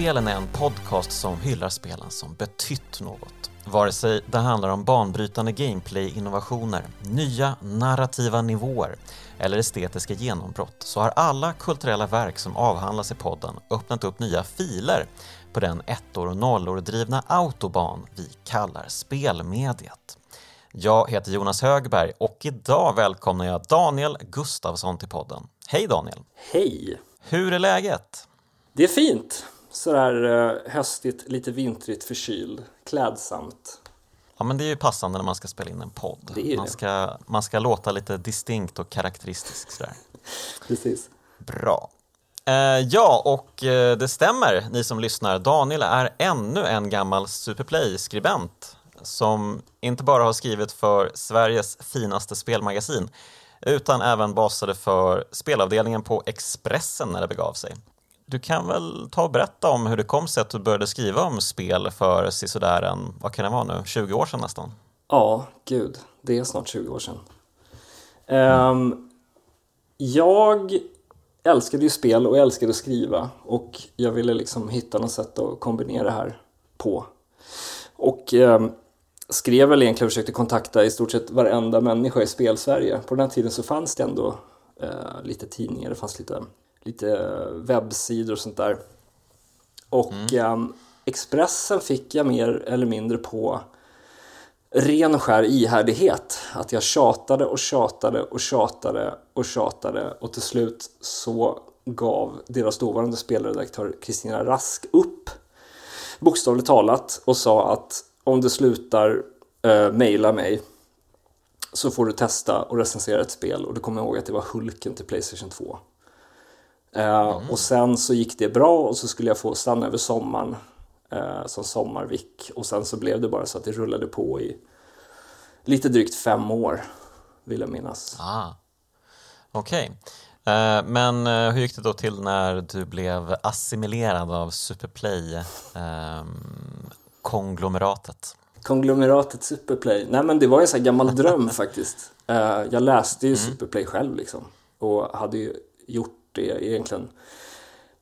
Spelen är en podcast som hyllar spelen som betytt något. Vare sig det handlar om banbrytande gameplay-innovationer, nya narrativa nivåer eller estetiska genombrott så har alla kulturella verk som avhandlas i podden öppnat upp nya filer på den ettor och nollor drivna autoban vi kallar spelmediet. Jag heter Jonas Högberg och idag välkomnar jag Daniel Gustavsson till podden. Hej Daniel! Hej! Hur är läget? Det är fint. Sådär höstigt, lite vintrigt förkyld. Klädsamt. Ja, men det är ju passande när man ska spela in en podd. Det är man, det. ska, man ska låta lite distinkt och karaktäristisk sådär. Precis. Bra. Eh, ja, och eh, det stämmer, ni som lyssnar. Daniel är ännu en gammal Superplay-skribent som inte bara har skrivit för Sveriges finaste spelmagasin utan även basade för spelavdelningen på Expressen när det begav sig. Du kan väl ta och berätta om hur det kom sig att du började skriva om spel för sådär en, vad kan det vara nu, 20 år sedan nästan? Ja, gud. Det är snart 20 år sedan. Um, jag älskade ju spel och jag älskade att skriva och jag ville liksom hitta något sätt att kombinera det här på. Och um, skrev väl egentligen och försökte kontakta i stort sett varenda människa i Spelsverige. På den här tiden så fanns det ändå eh, lite tidningar, det fanns lite, lite webbsidor och sånt där. Och ehm, Expressen fick jag mer eller mindre på ren och skär ihärdighet. Att jag tjatade och tjatade och tjatade och tjatade och till slut så gav deras dåvarande spelredaktör Kristina Rask upp bokstavligt talat och sa att om du slutar eh, mejla mig så får du testa och recensera ett spel och du kommer ihåg att det var Hulken till Playstation 2. Eh, Och sen så gick det bra och så skulle jag få stanna över sommaren eh, som sommarvik och sen så blev det bara så att det rullade på i lite drygt fem år vill jag minnas. Ah. Okej. Eh, men eh, hur gick det då till när du blev assimilerad av Superplay-konglomeratet? Konglomeratet Superplay. Nej men det var en sån här gammal dröm faktiskt. Eh, jag läste ju Superplay själv liksom. Och hade ju gjort det egentligen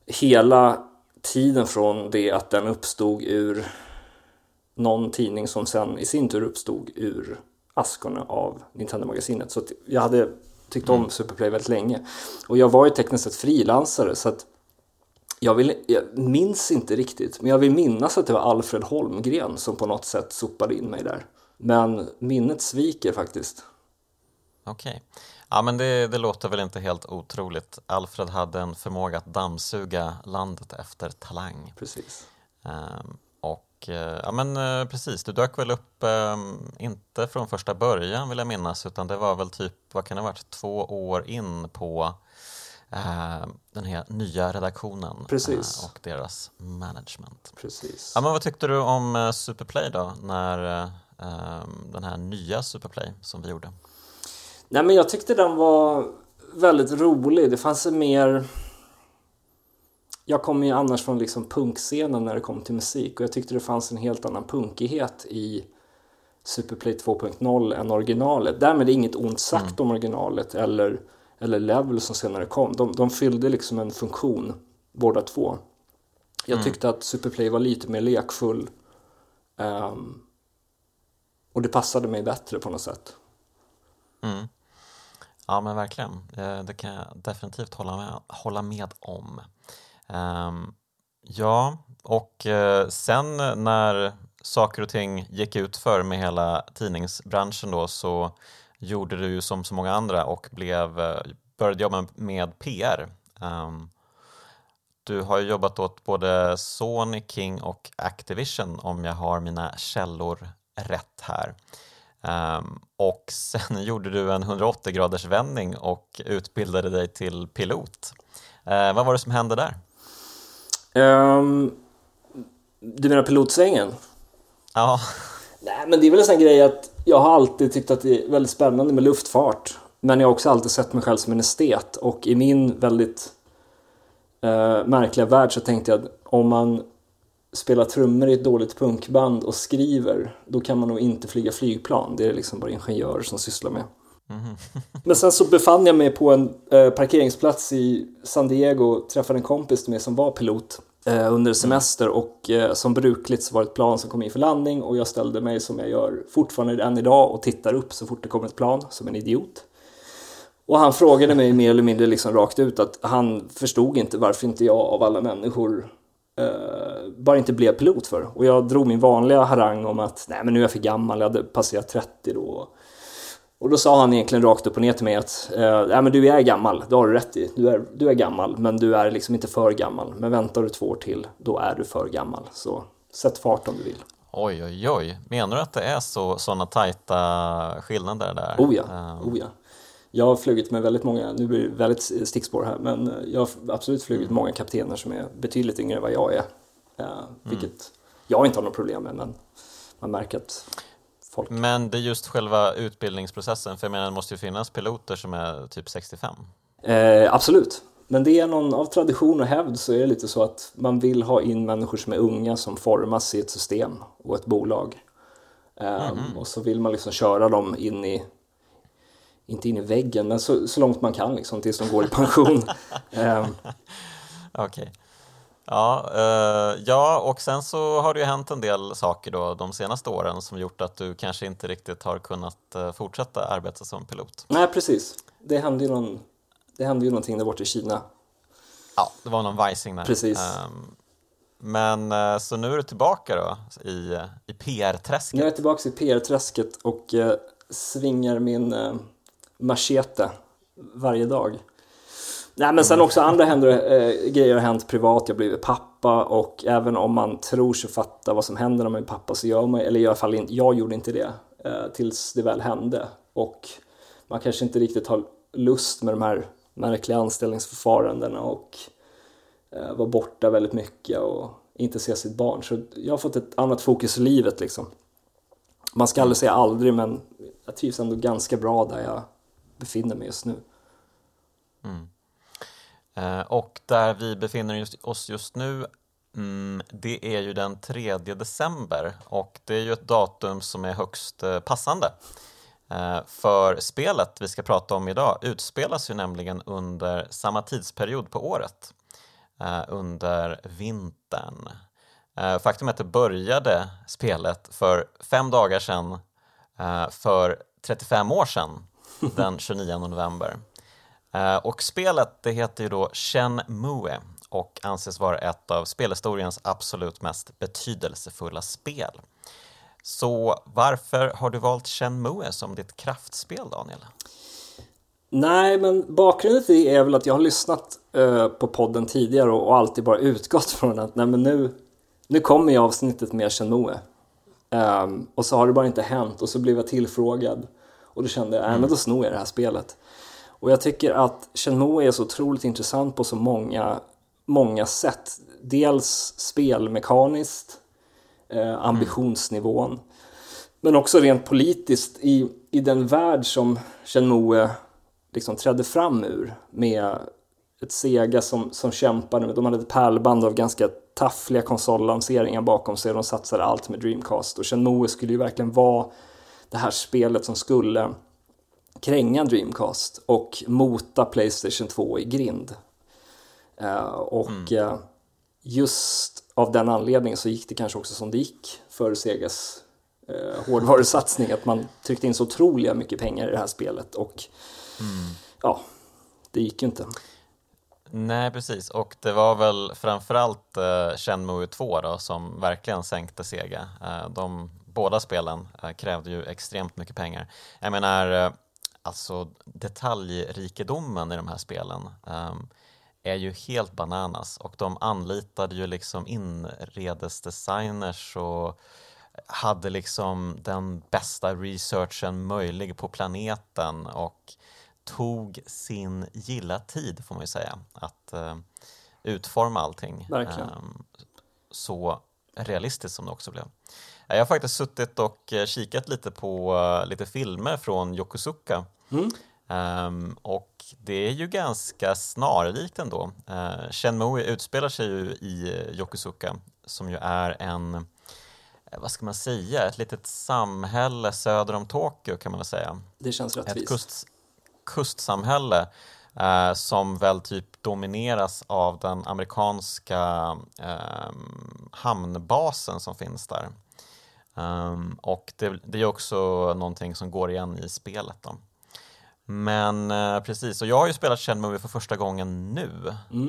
hela tiden från det att den uppstod ur någon tidning som sen i sin tur uppstod ur askorna av Nintendo-magasinet. Så jag hade tyckt om Superplay väldigt länge. Och jag var ju tekniskt sett frilansare så att jag, vill, jag minns inte riktigt, men jag vill minnas att det var Alfred Holmgren som på något sätt sopade in mig där. Men minnet sviker faktiskt. Okej. Ja, men det, det låter väl inte helt otroligt. Alfred hade en förmåga att dammsuga landet efter talang. Precis. Ehm, och eh, ja, men eh, precis, du dök väl upp, ehm, inte från första början vill jag minnas, utan det var väl typ, vad kan det ha varit, två år in på eh, den här nya redaktionen eh, och deras management. Precis. Ja, men vad tyckte du om Superplay då, när eh, ehm, den här nya Superplay som vi gjorde? Nej men jag tyckte den var väldigt rolig. Det fanns en mer... Jag kommer ju annars från liksom punkscenen när det kom till musik och jag tyckte det fanns en helt annan punkighet i Superplay 2.0 än originalet. Därmed är inget ont sagt om originalet eller, eller Level som senare kom. De, de fyllde liksom en funktion båda två. Jag tyckte att Superplay var lite mer lekfull ehm, och det passade mig bättre på något sätt. Mm. Ja men verkligen, eh, det kan jag definitivt hålla med, hålla med om. Ehm, ja, och eh, sen när saker och ting gick ut för med hela tidningsbranschen då så gjorde du ju som så många andra och blev, eh, började jobba med PR. Ehm, du har ju jobbat åt både Sony, King och Activision om jag har mina källor rätt här. Ehm, och sen gjorde du en 180 graders vändning och utbildade dig till pilot. Eh, vad var det som hände där? Ehm, du menar pilotsvängen? Ja, Nej, men det är väl en sån grej att jag har alltid tyckt att det är väldigt spännande med luftfart. Men jag har också alltid sett mig själv som en estet och i min väldigt eh, märkliga värld så tänkte jag att om man spelar trummor i ett dåligt punkband och skriver då kan man nog inte flyga flygplan. Det är liksom bara ingenjörer som sysslar med. Men sen så befann jag mig på en eh, parkeringsplats i San Diego och träffade en kompis med som var pilot. eh, under semester och eh, som brukligt så var det ett plan som kom in för landning och jag ställde mig som jag gör fortfarande än idag och tittar upp så fort det kommer ett plan som en idiot. Och han frågade mig mer eller mindre liksom rakt ut att han förstod inte varför inte jag av alla människor bara inte blev pilot för. Och jag drog min vanliga harang om att nej men nu är jag för gammal, jag hade passerat 30 då. Och då sa han egentligen rakt upp och ner till mig att eh, nej men du är gammal, det har du rätt i. Du är, du är gammal, men du är liksom inte för gammal. Men väntar du två år till, då är du för gammal. Så sätt fart om du vill. Oj, oj, oj. Menar du att det är så, sådana tajta skillnader där? Oh ja, um... oh ja. Jag har flugit med väldigt många, nu blir det väldigt stickspår här, men jag har absolut flugit många kaptener som är betydligt yngre än vad jag är. Uh, vilket mm. jag inte har något problem med, men man märker att folk... Men det är just själva utbildningsprocessen, för jag menar det måste ju finnas piloter som är typ 65? Eh, absolut, men det är någon, av tradition och hävd så är det lite så att man vill ha in människor som är unga som formas i ett system och ett bolag. Um, mm -hmm. Och så vill man liksom köra dem in i, inte in i väggen, men så, så långt man kan liksom tills de går i pension. um, Okej. Okay. Ja, eh, ja, och sen så har det ju hänt en del saker då de senaste åren som gjort att du kanske inte riktigt har kunnat eh, fortsätta arbeta som pilot. Nej, precis. Det hände ju, någon, det hände ju någonting där borta i Kina. Ja, det var någon vajsing där. Precis. Um, men eh, så nu är du tillbaka då i, i PR-träsket? Nu är jag tillbaka i PR-träsket och eh, svingar min eh, machete varje dag. Nej men sen också andra händer, eh, grejer har hänt privat, jag har blivit pappa och även om man tror sig fatta vad som händer när man är pappa så gör man, eller i alla fall in, jag gjorde inte det eh, tills det väl hände. Och man kanske inte riktigt har lust med de här märkliga anställningsförfarandena och eh, vara borta väldigt mycket och inte se sitt barn. Så jag har fått ett annat fokus i livet liksom. Man ska aldrig säga aldrig men jag trivs ändå ganska bra där jag befinner mig just nu. Mm. Eh, och där vi befinner oss just nu mm, det är ju den 3 december och det är ju ett datum som är högst eh, passande. Eh, för spelet vi ska prata om idag utspelas ju nämligen under samma tidsperiod på året, eh, under vintern. Eh, faktum är att det började spelet för fem dagar sedan, eh, för 35 år sedan, den 29 november. Eh, och spelet det heter ju då Shenmue och anses vara ett av spelhistoriens absolut mest betydelsefulla spel. Så varför har du valt Shenmue som ditt kraftspel, Daniel? Nej, men bakgrunden till det är väl att jag har lyssnat uh, på podden tidigare och, och, alltid bara utgått från att nej, men nu, nu kommer ju avsnittet med Shenmue. Um, och så har det bara inte hänt och så blev jag tillfrågad och då kände jag, mm. men då snor jag det här spelet. Och jag tycker att Shenmue är så otroligt intressant på så många, många sätt. Dels spelmekaniskt, eh, ambitionsnivån, mm. men också rent politiskt i, i den värld som Shenmue liksom trädde fram ur med ett Sega som, som kämpade, de hade ett pärlband av ganska taffliga konsollanseringar bakom sig, de satsade allt med Dreamcast och Shenmue skulle ju verkligen vara det här spelet som skulle kränga Dreamcast och mota Playstation 2 i grind. Uh, och mm. uh, just av den anledningen så gick det kanske också som det gick för Segas uh, hårdvarusatsning, att man tryckte in så otroliga mycket pengar i det här spelet och mm. ja, det gick ju inte. Nej, precis. Och det var väl framförallt uh, Shenmue 2 då, som verkligen sänkte Sega. De båda spelen uh, krävde ju extremt mycket pengar. Jag menar, alltså detaljrikedomen i de här spelen um, är ju helt bananas och de anlitade ju liksom inredesdesigners och hade liksom den bästa researchen möjlig på planeten och tog sin gilla tid får man ju säga att uh, utforma allting um, så realistiskt som det också blev. Jag har faktiskt suttit och eh, kikat lite på uh, lite filmer från Yokosuka Mm. Um, och det är ju ganska snarlikt ändå. Uh, Shenmue utspelar sig ju i Yokosuka som ju är en, eh, vad ska man säga, ett litet samhälle söder om Tokyo kan man väl säga. Det känns rättvist. Ett kust, kustsamhälle eh, som väl typ domineras av den amerikanska eh, hamnbasen som finns där. Um, och det, det, är också någonting som går igen i spelet. Då. Men uh, precis, och jag har ju spelat Shenmue för första gången nu. Mm.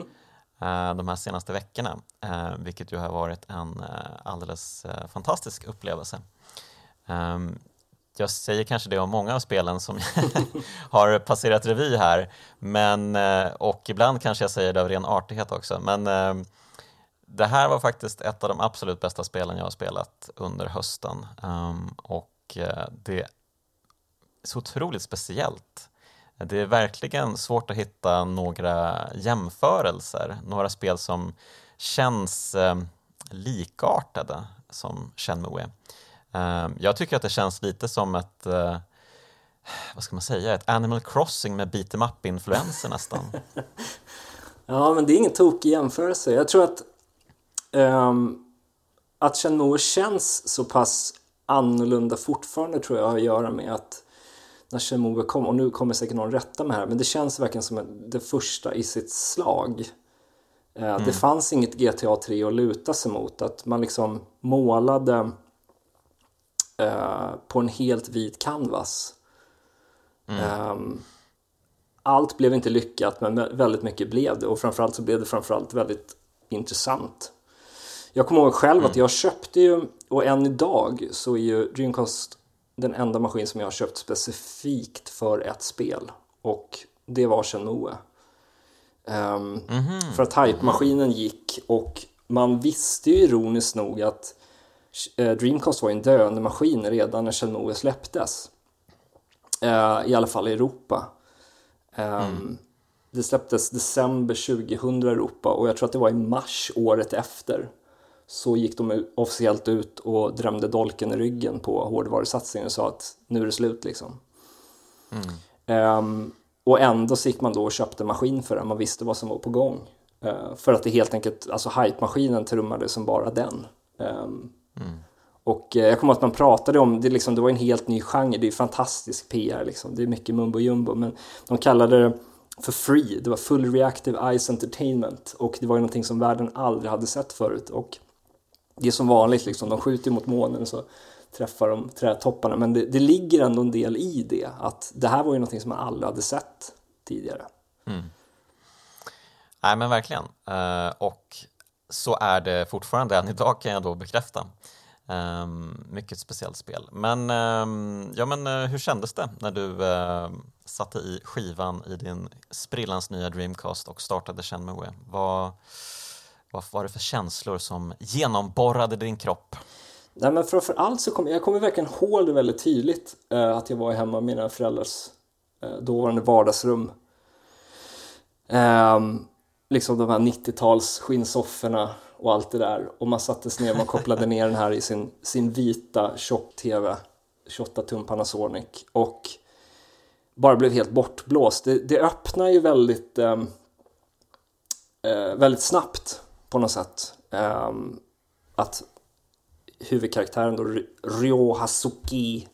Uh, de här senaste veckorna, uh, vilket ju har varit en alldeles fantastisk upplevelse. Um, jag säger kanske det om många av spelen som har passerat revy här, men, och ibland kanske jag säger det av ren artighet också, men det här var faktiskt ett av de absolut bästa spelen jag har spelat under hösten um, och uh, det är så otroligt speciellt. Det är verkligen svårt att hitta några jämförelser, några spel som känns um, likartade som Shenmue. Um, jag tycker att det känns lite som ett uh, vad ska man säga, ett Animal Crossing med beat em up-influenser nästan. ja, men det är ingen tokig jämförelse. Jag tror att Um, att Shenmue känns så pass annorlunda fortfarande tror jag har att göra med att när Shenmue kom, och nu kommer säkert någon rätta mig här, men det känns verkligen som det första i sitt slag. Uh, mm. Det fanns inget GTA 3 att luta sig mot, att man liksom målade uh, på en helt vit canvas. Mm. Um, allt blev inte lyckat, men väldigt mycket blev det och framförallt så blev det framförallt väldigt intressant. Jag kommer ihåg själv mm. att jag köpte ju, och än idag så är ju Dreamcast den enda maskin som jag har köpt specifikt för ett spel. Och det var Shenmue. Um, mm -hmm. För att hype-maskinen gick och man visste ju ironiskt nog att uh, Dreamcast var en döende maskin redan när Shenmue släpptes. Uh, I alla fall i Europa. Um, mm. Det släpptes december 2000 i Europa och jag tror att det var i mars året efter så gick de officiellt ut och drömde dolken i ryggen på hårdvarusatsningen och sa att nu är det slut liksom. Mm. Um, och ändå så gick man då och köpte maskin för den, man visste vad som var på gång. Uh, för att det helt enkelt, alltså hype-maskinen trummade som bara den. Um, mm. Och uh, jag kommer att man pratade om, det, liksom, det var en helt ny genre, det är fantastisk PR liksom, det är mycket mumbo jumbo, men de kallade det för free, det var full reactive ice entertainment och det var ju någonting som världen aldrig hade sett förut. Och det är som vanligt, liksom, de skjuter mot månen så träffar de trädtopparna. Men det, det, ligger ändå en del i det, att det här var ju någonting som man aldrig hade sett tidigare. Mm. Nej men verkligen, uh, och så är det fortfarande än idag kan jag då bekräfta. Um, mycket speciellt spel. Men, um, ja, men uh, hur kändes det när du uh, satte i skivan i din sprillans nya Dreamcast och startade Shenmue? Vad, vad var det för känslor som genomborrade din kropp? Nej, men framför allt så kom, jag kommer verkligen ihåg det väldigt tydligt eh, att jag var hemma i mina föräldrars eh, dåvarande vardagsrum. Eh, liksom de här 90-tals skinnsofforna och allt det där och man sattes ner och man kopplade ner den här i sin, sin vita tjock-tv 28 tum Panasonic och bara blev helt bortblåst. Det, det öppnar ju väldigt, ehm, eh, väldigt snabbt på något sätt. Um, att huvudkaraktären då, Ryo Hasuki,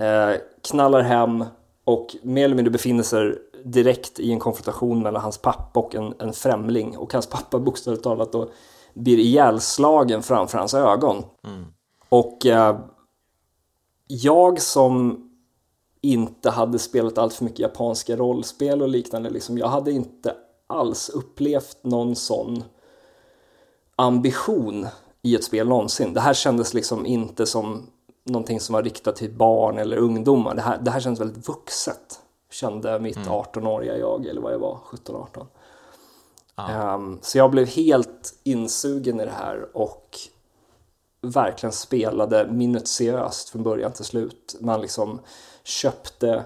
uh, knallar hem och mer eller mindre befinner sig direkt i en konfrontation mellan hans pappa och en, en främling. Och hans pappa bokstavligt talat då blir ihjälslagen framför hans ögon. Mm. Och uh, jag som inte hade spelat allt för mycket japanska rollspel och liknande, liksom, jag hade inte alls upplevt någon sån ambition i ett spel någonsin. Det här kändes liksom inte som någonting som var riktat till barn eller ungdomar. Det här, det här kändes väldigt vuxet, kände mitt mm. 18-åriga jag, eller vad jag var, 17-18. Ah. Um, så jag blev helt insugen i det här och verkligen spelade minutiöst från början till slut. Man liksom köpte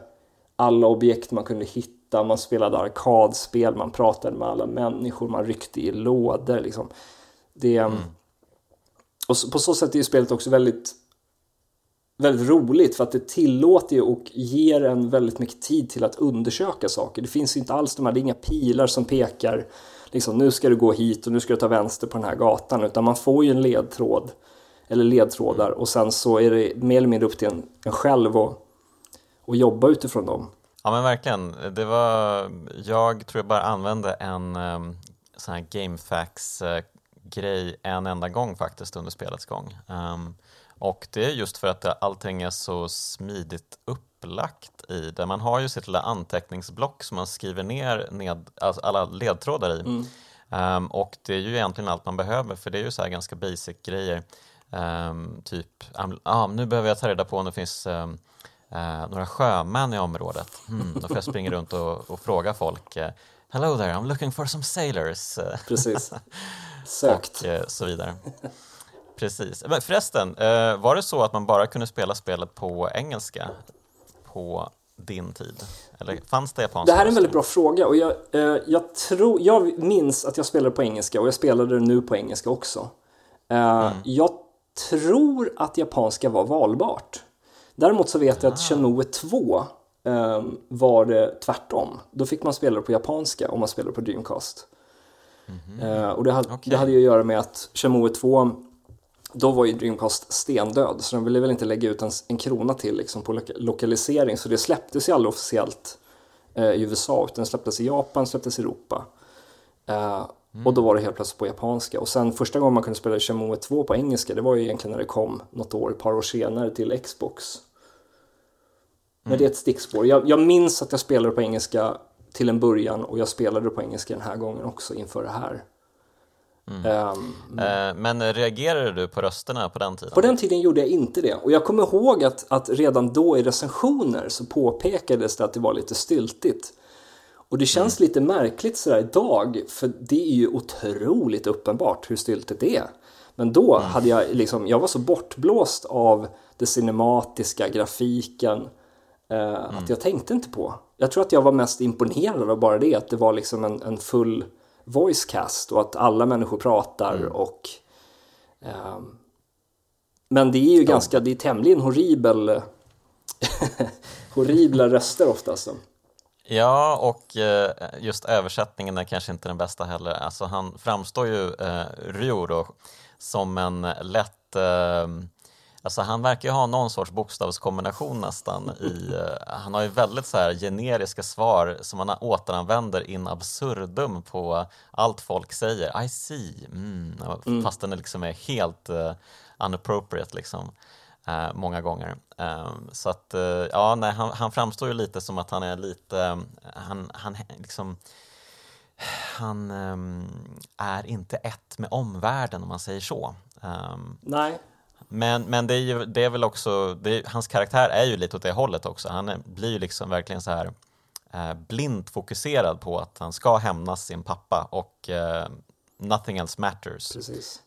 alla objekt man kunde hitta, man spelade arkadspel, man pratade med alla människor, man ryckte i lådor. Liksom. Det, mm. Och på så sätt är ju spelet också väldigt, väldigt roligt för att det tillåter ju och ger en väldigt mycket tid till att undersöka saker. Det finns ju inte alls de här, det är inga pilar som pekar liksom nu ska du gå hit och nu ska du ta vänster på den här gatan utan man får ju en ledtråd eller ledtrådar och sen så är det mer eller mindre upp till en, en själv att, att jobba utifrån dem. Ja men verkligen. Det var, jag tror jag bara använde en um, sån här GameFAQs-grej en enda gång faktiskt under spelets gång. Um, och det är just för att allting är så smidigt upplagt i det. Man har ju sitt lilla anteckningsblock som man skriver ner ned, alltså alla ledtrådar i. Mm. Um, och det är ju egentligen allt man behöver för det är ju så ganska basic grejer. Um, typ, ah, nu behöver jag ta reda på om det finns um, uh, några sjömän i området. Mm, då får jag springa runt och, och fråga folk. Hello there, I'm looking for some sailors. Precis. Sökt. och uh, så vidare. Precis. Men förresten, var det så att man bara kunde spela spelet på engelska på din tid? Eller fanns det japanska? Det här är en väldigt bra fråga och jag, jag, tror, jag minns att jag spelade på engelska och jag spelade det nu på engelska också. Mm. Jag tror att japanska var valbart. Däremot så vet jag att Shenmue 2 eh, var det tvärtom. Då fick man spela det på japanska om man spelade på Dreamcast. Mm -hmm. och det hade, okay. det hade ju att göra med att Shenmue 2 då var ju Dreamcast stendöd så de ville väl inte lägga ut en, en krona till liksom, på lo lokalisering så det släpptes ju aldrig officiellt eh, i USA utan släpptes i Japan, släpptes i Europa. Eh, Mm. Och då var det helt plötsligt på japanska. Och sen första gången man kunde spela Shenmue 2 på engelska, det var ju egentligen när det kom något år, ett par år senare till Xbox. Men det är ett stickspår. Jag, jag minns att jag spelade på engelska till en början och jag spelade på engelska den här gången också inför det här. Mm. Um, men reagerade du på rösterna på den tiden? På den tiden gjorde jag inte det. Och jag kommer ihåg att, att redan då i recensioner så påpekades det att det var lite styltigt. Och det känns mm. lite märkligt sådär idag, för det är ju otroligt uppenbart hur styltigt det är. Men då mm. hade jag liksom, jag var så bortblåst av det cinematiska, grafiken, eh, mm. att jag tänkte inte på. Jag tror att jag var mest imponerad av bara det, att det var liksom en, en full voice cast och att alla människor pratar mm. och eh, men det är ju ja. ganska, det är tämligen horribel horribla röster oftast. Ja, och eh, just översättningen är kanske inte den bästa heller. Alltså han framstår ju, eh, Ryo då, som en lätt eh, Alltså han verkar ju ha någon sorts bokstavskombination nästan i, eh, han har ju väldigt så här generiska svar som han återanvänder in absurdum på allt folk säger. I see, mm, mm. fast den liksom är helt uh, unappropriate liksom eh, många gånger. Eh, så att, eh, ja, nej, han, han, framstår ju lite som att han är lite, han, han liksom han um, är inte ett med omvärlden om man säger så. Um, Nej. Men, men det, är ju, det är väl också, är, hans karaktär är ju lite åt det hållet också. Han är, blir ju liksom verkligen så här eh, blint fokuserad på att han ska hämnas sin pappa och eh, nothing else matters.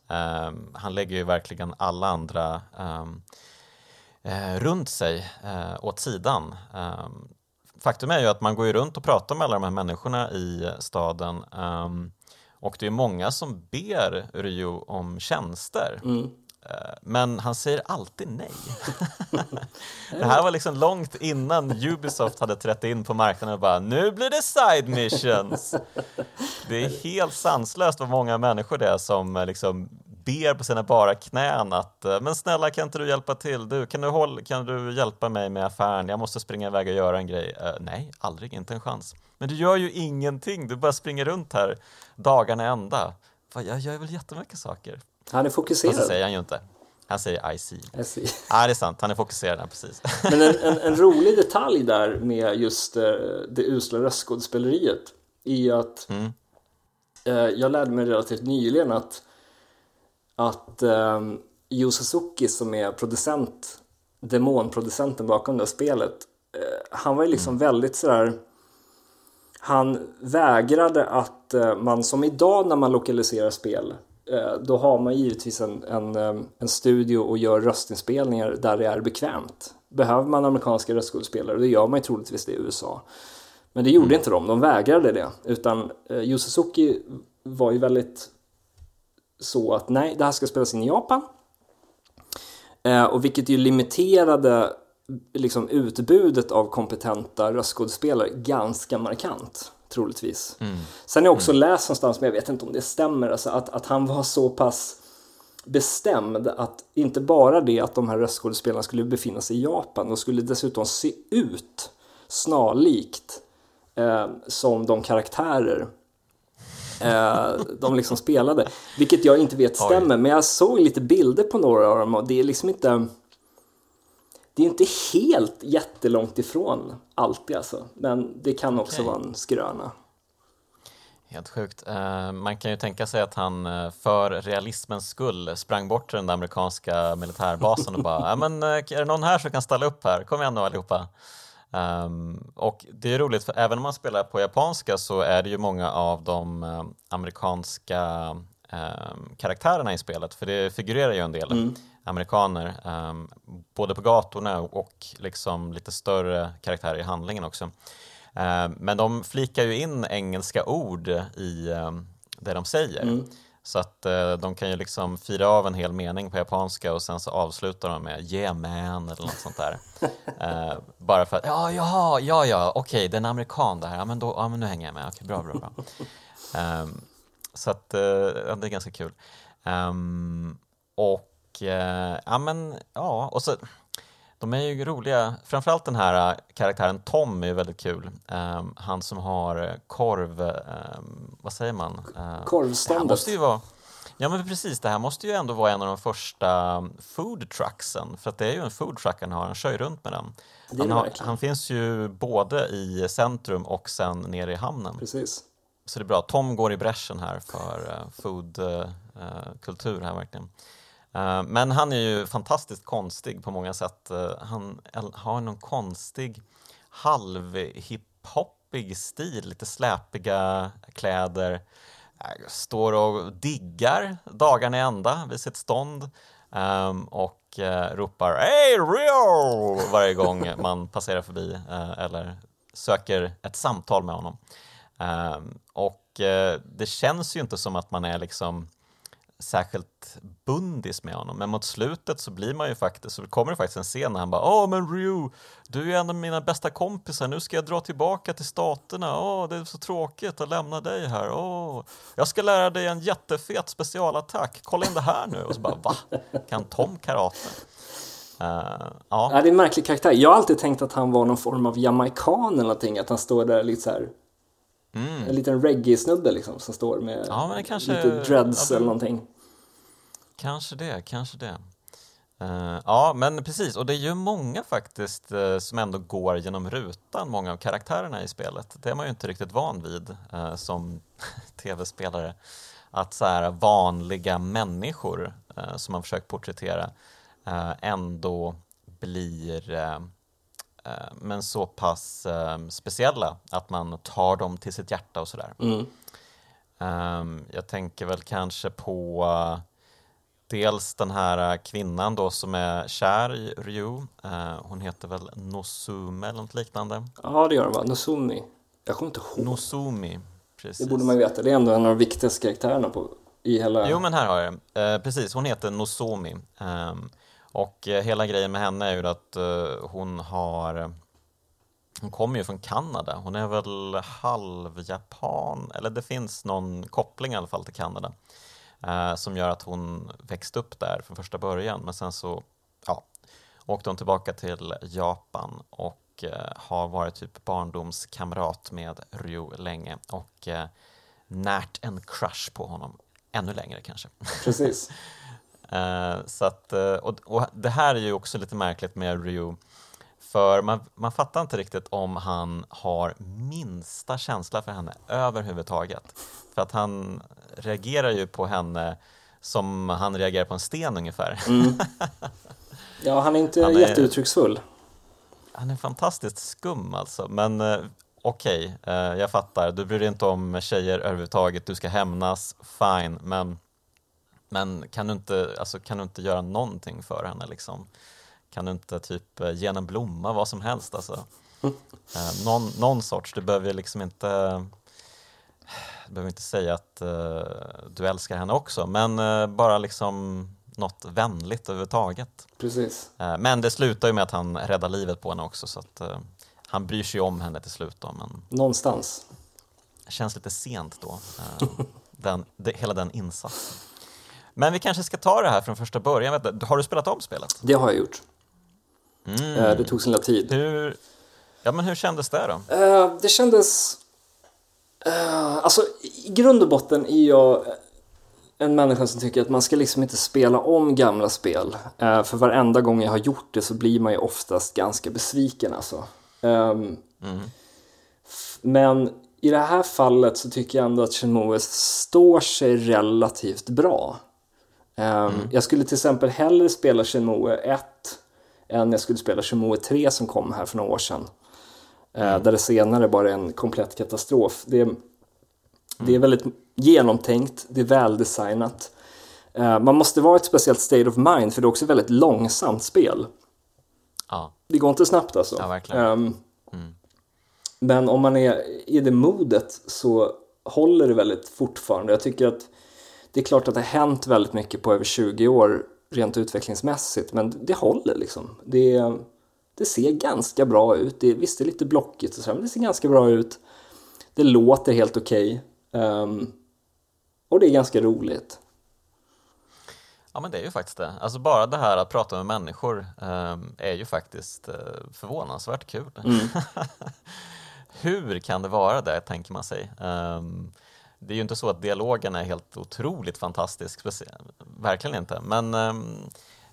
Um, han lägger ju verkligen alla andra um, uh, runt sig uh, åt sidan. Um, faktum är ju att man går ju runt och pratar med alla de här människorna i staden och det är många som ber Ryo om tjänster. Mm. Eh, men han säger alltid nej. det här var liksom långt innan Ubisoft hade trätt in på marknaden och bara nu blir det side missions. Det är helt sanslöst vad många människor det är som eh, liksom ber på sina bara knän att eh, men snälla kan inte du hjälpa till? Du, kan, du håll, kan du hjälpa mig med affären? Jag måste springa iväg och göra en grej. Uh, nej, aldrig, inte en chans. Men du gör ju ingenting, du bara springer runt här dagarna ända. Jag gör väl jättemycket saker. Han är fokuserad. Fast det säger han ju inte. Han säger I see. I see. Ja, det är sant. Han är fokuserad, precis. Men en, en, en, rolig detalj där med just uh, det usla röstskådespeleriet är att mm. uh, jag lärde mig relativt nyligen att, att um, Yu Suzuki som är producent, demonproducenten bakom det här spelet, uh, han var ju liksom mm. väldigt sådär han vägrade att man som idag när man lokaliserar spel Eh, då har man givetvis en, en, en studio och gör röstinspelningar där det är bekvämt. Behöver man amerikanska röstskådespelare, det gör man ju troligtvis det i USA. Men det gjorde mm. inte de, de vägrade det. Utan eh, Yu Suzuki var ju väldigt så att nej, det här ska spelas in i Japan. Eh, och vilket ju limiterade liksom utbudet av kompetenta röstskådespelare ganska markant troligtvis. Mm. Sen har jag också mm. läst någonstans, men jag vet inte om det stämmer, alltså att, att han var så pass bestämd att inte bara det att de här röstskådespelarna skulle befinna sig i Japan, de skulle dessutom se ut snarlikt eh, som de karaktärer eh, de liksom spelade. Vilket jag inte vet stämmer, Oj. men jag såg lite bilder på några av dem och det är liksom inte det är inte helt jättelångt ifrån alltid alltså, men det kan också okay. vara en skröna. Helt sjukt. Uh, man kan ju tänka sig att han uh, för realismens skull sprang bort till den där amerikanska militärbasen och bara men uh, är det någon här som kan ställa upp här? Kom igen nu allihopa. Um, och det är roligt för även om man spelar på japanska så är det ju många av de amerikanska um, karaktärerna i spelet för det figurerar ju en del. Mm amerikaner, um, både på gatorna och liksom lite större karaktärer i handlingen också. Uh, men de flikar ju in engelska ord i um, det de säger. Mm. Så att uh, de kan ju liksom fira av en hel mening på japanska och sen så avslutar de med yeah man eller något sånt där. uh, bara för att, ja, jaha, ja, ja, okej, okay, det är amerikan det här, ja men, då, ja, men nu hänger jag med, okej, okay, bra, bra, bra. Um, så att uh, det är ganska kul. Um, och eh, ja men ja, och så de är ju roliga, framförallt den här eh, karaktären Tom är ju väldigt kul. Um, han som har korv, um, vad säger man? Uh, Korvståndet. måste ju vara, ja men precis, det här måste ju ändå vara en av de första food trucksen, för att det är ju en food truck han har, han kör ju runt med den. Han, har, han, finns ju både i centrum och sen nere i hamnen. Precis. Så det är bra, Tom går i bräschen här för eh, uh, foodkultur eh, eh, uh, här verkligen. Men han är ju fantastiskt konstig på många sätt. Han har någon konstig halvhiphopig stil, lite släpiga kläder, står och diggar dagarna i ända vid sitt stånd ehm, och ropar Hey Rio! varje gång man passerar förbi eller söker ett samtal med honom. Ehm, och eh, det känns ju inte som att man är liksom särskilt bundis med honom. Men mot slutet så blir man ju faktiskt, så kommer det faktiskt en scen när han bara Åh men Ryu, du är en av mina bästa kompisar, nu ska jag dra tillbaka till staterna, åh det är så tråkigt att lämna dig här, åh jag ska lära dig en jättefet specialattack, kolla in det här nu och så bara va? Kan Tom karate? Uh, ja. ja. det är en märklig karaktär. Jag har alltid tänkt att han var någon form av jamaican eller någonting, att han står där lite så här Mm. En liten reggae-snubbe liksom som står med ja, kanske, lite dreads ja, eller någonting. Kanske det, kanske det. Uh, ja, men precis, och det är ju många faktiskt uh, som ändå går genom rutan, många av karaktärerna i spelet. Det är man ju inte riktigt van vid uh, som tv-spelare. Att så här vanliga människor som man försökt porträttera ändå blir men så pass speciella att man tar dem till sitt hjärta och sådär. Mm. Um, jag tänker väl kanske på dels den här äh, kvinnan då som är kär i Ryu. Hon heter väl Nosume eller något liknande? Ja, det gör hon va? Nosumi. Jag kommer inte ihåg. Nosumi, precis. Det borde man veta. Det är ändå en av de viktigaste karaktärerna på, i hela... Jo, men här har jag det. Precis, hon heter Nozomi. Och uh, hela grejen med henne är ju att hon har hon kommer ju från Kanada. Hon är väl halvjapan, eller det finns någon koppling i alla fall till Kanada eh, som gör att hon växte upp där från första början. Men sen så ja, åkte hon tillbaka till Japan och eh, har varit typ barndomskamrat med Ryu länge och eh, närt en crush på honom ännu längre kanske. Precis. eh, så att, eh, och, och det här är ju också lite märkligt med Ryu för man, man fattar inte riktigt om han har minsta känsla för henne överhuvudtaget. För att han reagerar ju på henne som han reagerar på en sten ungefär. Mm. Ja, han är inte han är, jätteuttrycksfull. Han är fantastiskt skum alltså, men eh, okej, okay, eh, jag fattar. Du bryr dig inte om tjejer överhuvudtaget, du ska hämnas, fine, men, men kan, du inte, alltså, kan du inte göra någonting för henne liksom? Kan du inte typ eh, ge henne en blomma, vad som helst alltså? Mm. någon, någon sorts, du behöver liksom inte du behöver inte säga att uh, du älskar henne också, men uh, bara liksom något vänligt överhuvudtaget. Precis. Uh, men det slutar ju med att han räddar livet på henne också, så att han bryr sig om henne till slut. Då, men Någonstans. Det känns lite sent då, den, det, hela den insatsen. Men vi kanske ska ta det här från första början. Har du spelat om spelet? Det har jag gjort. Mm. Det tog sin lilla tid. Hur, Ja, men hur kändes det då? Uh, det kändes... Uh, alltså, i grund och botten är jag en människa som tycker att man ska liksom inte spela om gamla spel. Uh, för varenda gång jag har gjort det så blir man ju oftast ganska besviken alltså. Um, mm. Men i det här fallet så tycker jag ändå att Shenmue står sig relativt bra. Um, mm. Jag skulle till exempel hellre spela Shenmue 1 än jag skulle spela Shenmue 3 som kom här för några år sedan. Eh, mm. Där det senare bara är en komplett katastrof. Det mm. det är väldigt genomtänkt, det är väldesignat. Eh, man måste vara ett speciellt state of mind för det är också ett väldigt långsamt spel. Ja. Det går inte snabbt alltså. Ja, verkligen. Mm. Men om man är i det modet så håller det väldigt fortfarande. Jag tycker att det är klart att det har hänt väldigt mycket på över 20 år rent utvecklingsmässigt men det håller liksom. Det, det ser ganska bra ut. Det, visst, det är lite blockigt och så, men det ser ganska bra ut. Det låter helt okej. Okay. Um, ehm, och det är ganska roligt. Ja men det är ju faktiskt det. Alltså bara det här att prata med människor um, är ju faktiskt uh, förvånansvärt kul. Mm. Hur kan det vara det, tänker man sig. Um, det är ju inte så att dialogen är helt otroligt fantastisk, verkligen inte. Men um,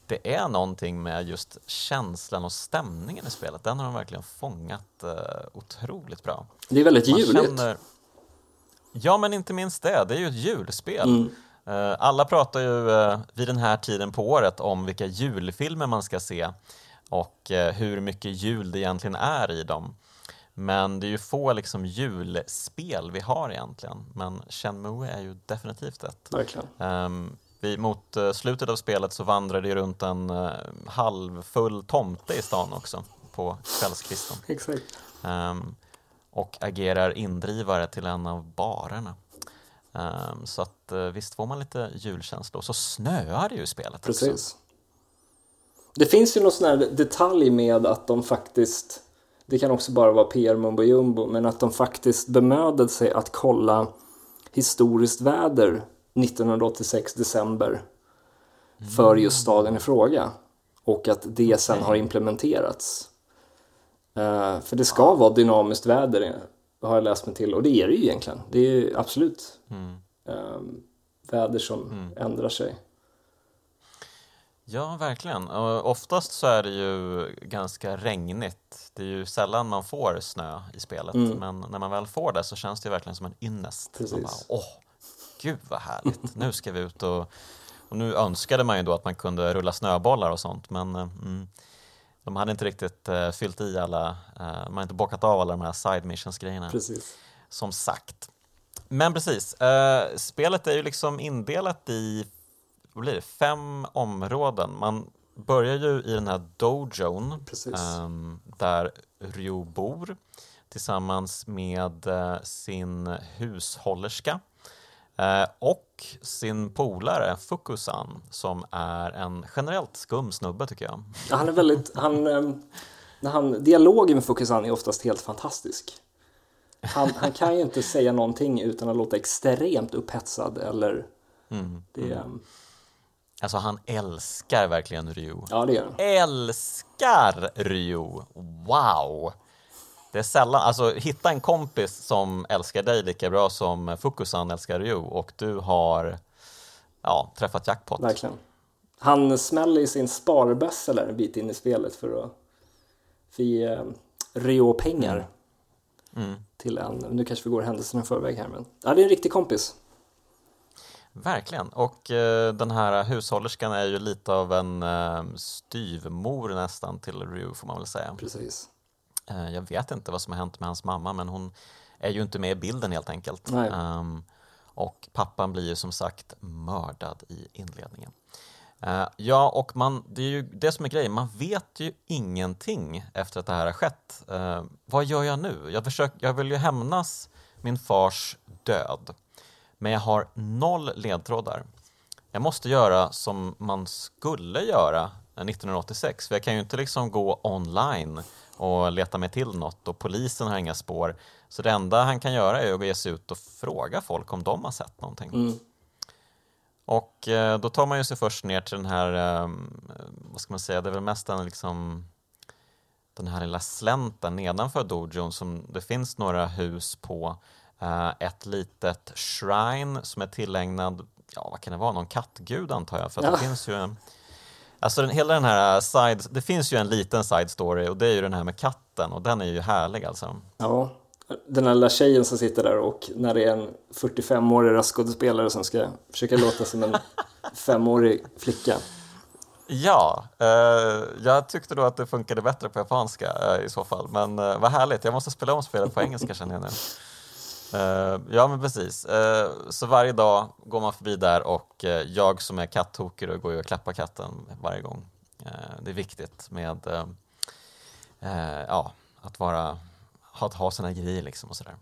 det är någonting med just känslan och stämningen i spelet. Den har de verkligen fångat uh, otroligt bra. Det är väldigt juligt. Känner... Ja, men inte minst det. Det är ju ett julspel. Mm. Uh, alla pratar ju uh, vid den här tiden på året om vilka julfilmer man ska se och hur mycket jul det egentligen är i dem. Men det är ju få liksom julspel vi har egentligen. Men Shenmue är ju definitivt ett. Verkligen. Um, vi, mot uh, slutet av spelet så vandrar det runt en uh, halvfull tomte i stan också på kvällskvisten. Exakt. Um, och agerar indrivare till en av barerna. Um, så att uh, visst får man lite julkänsla och så snöar det ju i spelet Precis. Också. Det finns ju någon sån här detalj med att de faktiskt det kan också bara vara PR mumbo jumbo, men att de faktiskt bemödade sig att kolla historiskt väder 1986 december för just staden i fråga och att det sen har implementerats. Uh, för det ska vara dynamiskt väder har jag läst mig till och det är det ju egentligen. Det är absolut mm. um, väder som mm. ändrar sig. Ja, verkligen. Och oftast så är det ju ganska regnigt. Det är ju sällan man får snö i spelet, mm. men när man väl får det så känns det verkligen som en ynnest. Precis. Bara, Åh, gud vad härligt, nu ska vi ut och... Och nu önskade man ju då att man kunde rulla snöbollar och sånt, men eh, mm, de hade inte riktigt uh, fyllt i alla, uh, man har inte bockat av alla de här side missions grejerna. Precis. Som sagt. Men precis, uh, spelet är ju liksom indelat i vad blir det, fem områden. Man börjar ju i den här dojon um, där Ryo bor tillsammans med uh, sin hushållerska uh, och sin polare Fukusan som är en generellt skum snubbe tycker jag. Ja, han är väldigt, han, um, när han, dialogen med Fukusan är oftast helt fantastisk. Han, han kan ju inte säga någonting utan att låta extremt upphetsad eller mm. det, um, Alltså han älskar verkligen Ryu. Ja, det gör han. Älskar Ryu! Wow! Det är sällan, alltså hitta en kompis som älskar dig lika bra som Fukusan älskar Ryu och du har ja, träffat jackpot. Verkligen. Han smäller i sin sparbössa där en bit in i spelet för att få ge eh, Ryo pengar. Mm. Mm. Till en, nu kanske vi går händelserna i förväg här men, ja det är en riktig kompis. Verkligen, och eh, den här hushållerskan är ju lite av en eh, styvmor nästan till Ryu får man väl säga. Precis. Eh, jag vet inte vad som har hänt med hans mamma men hon är ju inte med i bilden helt enkelt. Um, och pappan blir ju som sagt mördad i inledningen. Uh, ja, och man, det är ju det som är grejen, man vet ju ingenting efter att det här har skett. Uh, vad gör jag nu? Jag, försöker, jag vill ju hämnas min fars död. Men jag har noll ledtrådar. Jag måste göra som man skulle göra 1986, för jag kan ju inte liksom gå online och leta mig till något och polisen har inga spår. Så det enda han kan göra är att ge sig ut och fråga folk om de har sett någonting. Mm. Och eh, då tar man ju sig först ner till den här, eh, vad ska man säga, det är väl mest en liksom den här lilla slänten nedanför dojon som det finns några hus på ett litet shrine som är tillägnad, ja vad kan det vara, någon kattgud antar jag, för ja. det finns ju en Alltså den, hela den här side, det finns ju en liten side story och det är ju den här med katten och den är ju härlig alltså. Ja, den här lilla tjejen som sitter där och när det är en 45-årig röstskådespelare som ska försöka låta som en femårig flicka. Ja, eh, jag tyckte då att det funkade bättre på japanska eh, i så fall, men eh, vad härligt, jag måste spela om spelet på engelska känner jag nu. Uh, ja men precis, uh, så varje dag går man förbi där och uh, jag som är kattoker går ju och klappar katten varje gång. det är viktigt med ja, att vara, att ha sina grejer liksom och sådär.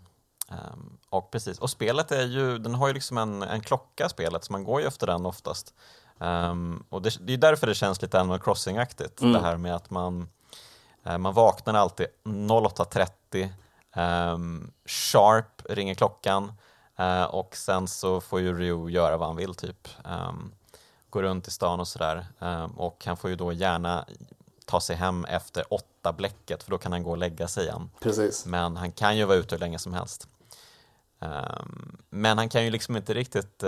Um, och precis, och spelet är ju, den har ju liksom en, en klocka spelet så man går ju efter den oftast. Um, och det, det är därför det känns lite Animal Crossing-aktigt, mm. det här med att man, man vaknar alltid 08.30 Um, Sharp ringer klockan uh, och sen så får ju Ryu göra vad han vill typ. Um, gå runt i stan och sådär. Um, och han får ju då gärna ta sig hem efter åtta bläcket för då kan han gå och lägga sig igen. Precis. Men han kan ju vara ute hur länge som helst. Men han kan ju liksom inte riktigt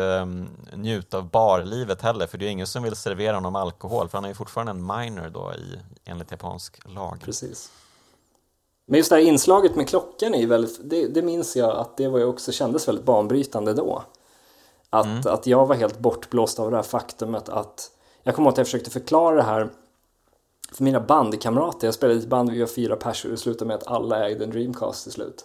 njuta av barlivet heller för det är ingen som vill servera honom alkohol för han är ju fortfarande en minor då i, enligt japansk lag. Precis. Men just det här inslaget med klockan är väldigt, det, det minns jag att det var ju också kändes väldigt banbrytande då. Att, mm. att jag var helt bortblåst av det här faktumet att jag kommer ihåg att jag försökte förklara det här för mina bandkamrater. Jag spelade i ett band, vi var fyra personer och det slutade med att alla ägde en Dreamcast till slut.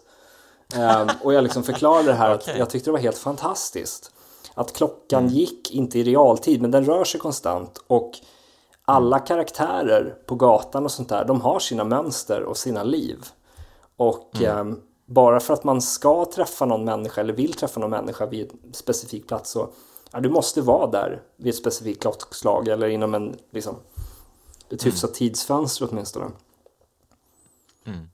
um, och jag liksom förklarade det här okay. att jag tyckte det var helt fantastiskt. Att klockan mm. gick, inte i realtid, men den rör sig konstant och alla karaktärer på gatan och sånt där, de har sina mönster och sina liv. Och mm. eh, bara för att man ska träffa någon människa eller vill träffa någon människa vid en specifik plats så ja, du måste vara där vid ett specifikt klockslag eller inom en, liksom, ett mm. hyfsat mm. tidsfönster åtminstone. Mm.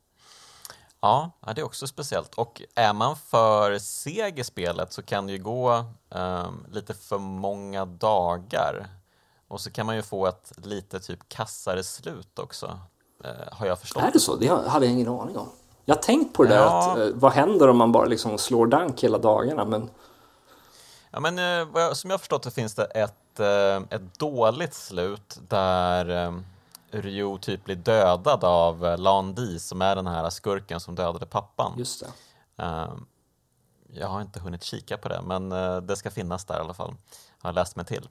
Ja, det är också speciellt. Och är man för seg i spelet så kan det ju gå um, lite för många dagar och så kan man ju få ett lite typ kassare slut också, eh, har jag förstått. Är det så? Det hade jag ingen aning om. Jag har tänkt på det där, ja. att, eh, vad händer om man bara liksom slår dank hela dagarna? Men... Ja, men eh, som jag har förstått det finns det ett, eh, ett dåligt slut där Ryo typ blir dödad av eh, Lan Di som är den här skurken som dödade pappan. Just det. Eh, jag har inte hunnit kika på det, men det ska finnas där i alla fall. Jag har läst mig till.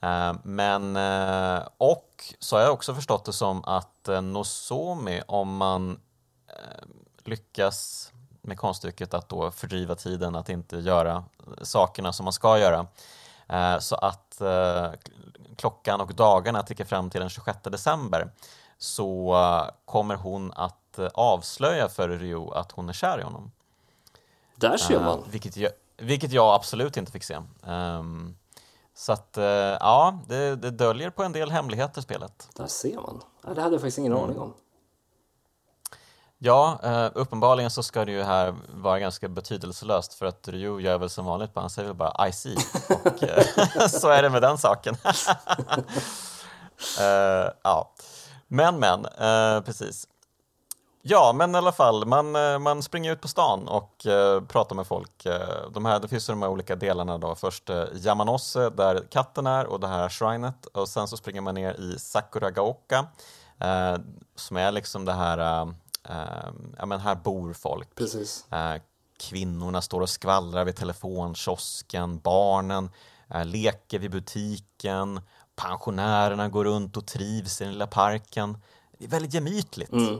Eh, men, och så har jag också förstått det som att Nozomi, om man lyckas med konststycket att då fördriva tiden, att inte göra sakerna som man ska göra, så att klockan och dagarna tickar fram till den 26 december så kommer hon att avslöja för Ryo att hon är kär i honom. Där ser man! vilket, jag, vilket jag absolut inte fick se. Um, så att eh, ja, det, det döljer på en del hemligheter spelet. Där ser man. Det hade jag faktiskt ingen mm. aning om. Ja, eh, uppenbarligen så ska det ju här vara ganska betydelselöst för att Ryu gör väl som vanligt, han säger väl bara I see och eh, så är det med den saken. Eh, ja, men men, precis. Ja, men i alla fall, man, man springer ut på stan och uh, pratar med folk. Uh, de här, det finns ju de här olika delarna då. Först uh, Yamanose, där katten är, och det här shrinet. Och sen så springer man ner i Sakuragaoka, uh, som är liksom det här, ja men här bor folk. Precis. kvinnorna står och skvallrar vid telefonkiosken, barnen leker vid butiken, pensionärerna går runt och trivs i den lilla parken. Det är väldigt gemytligt. Mm.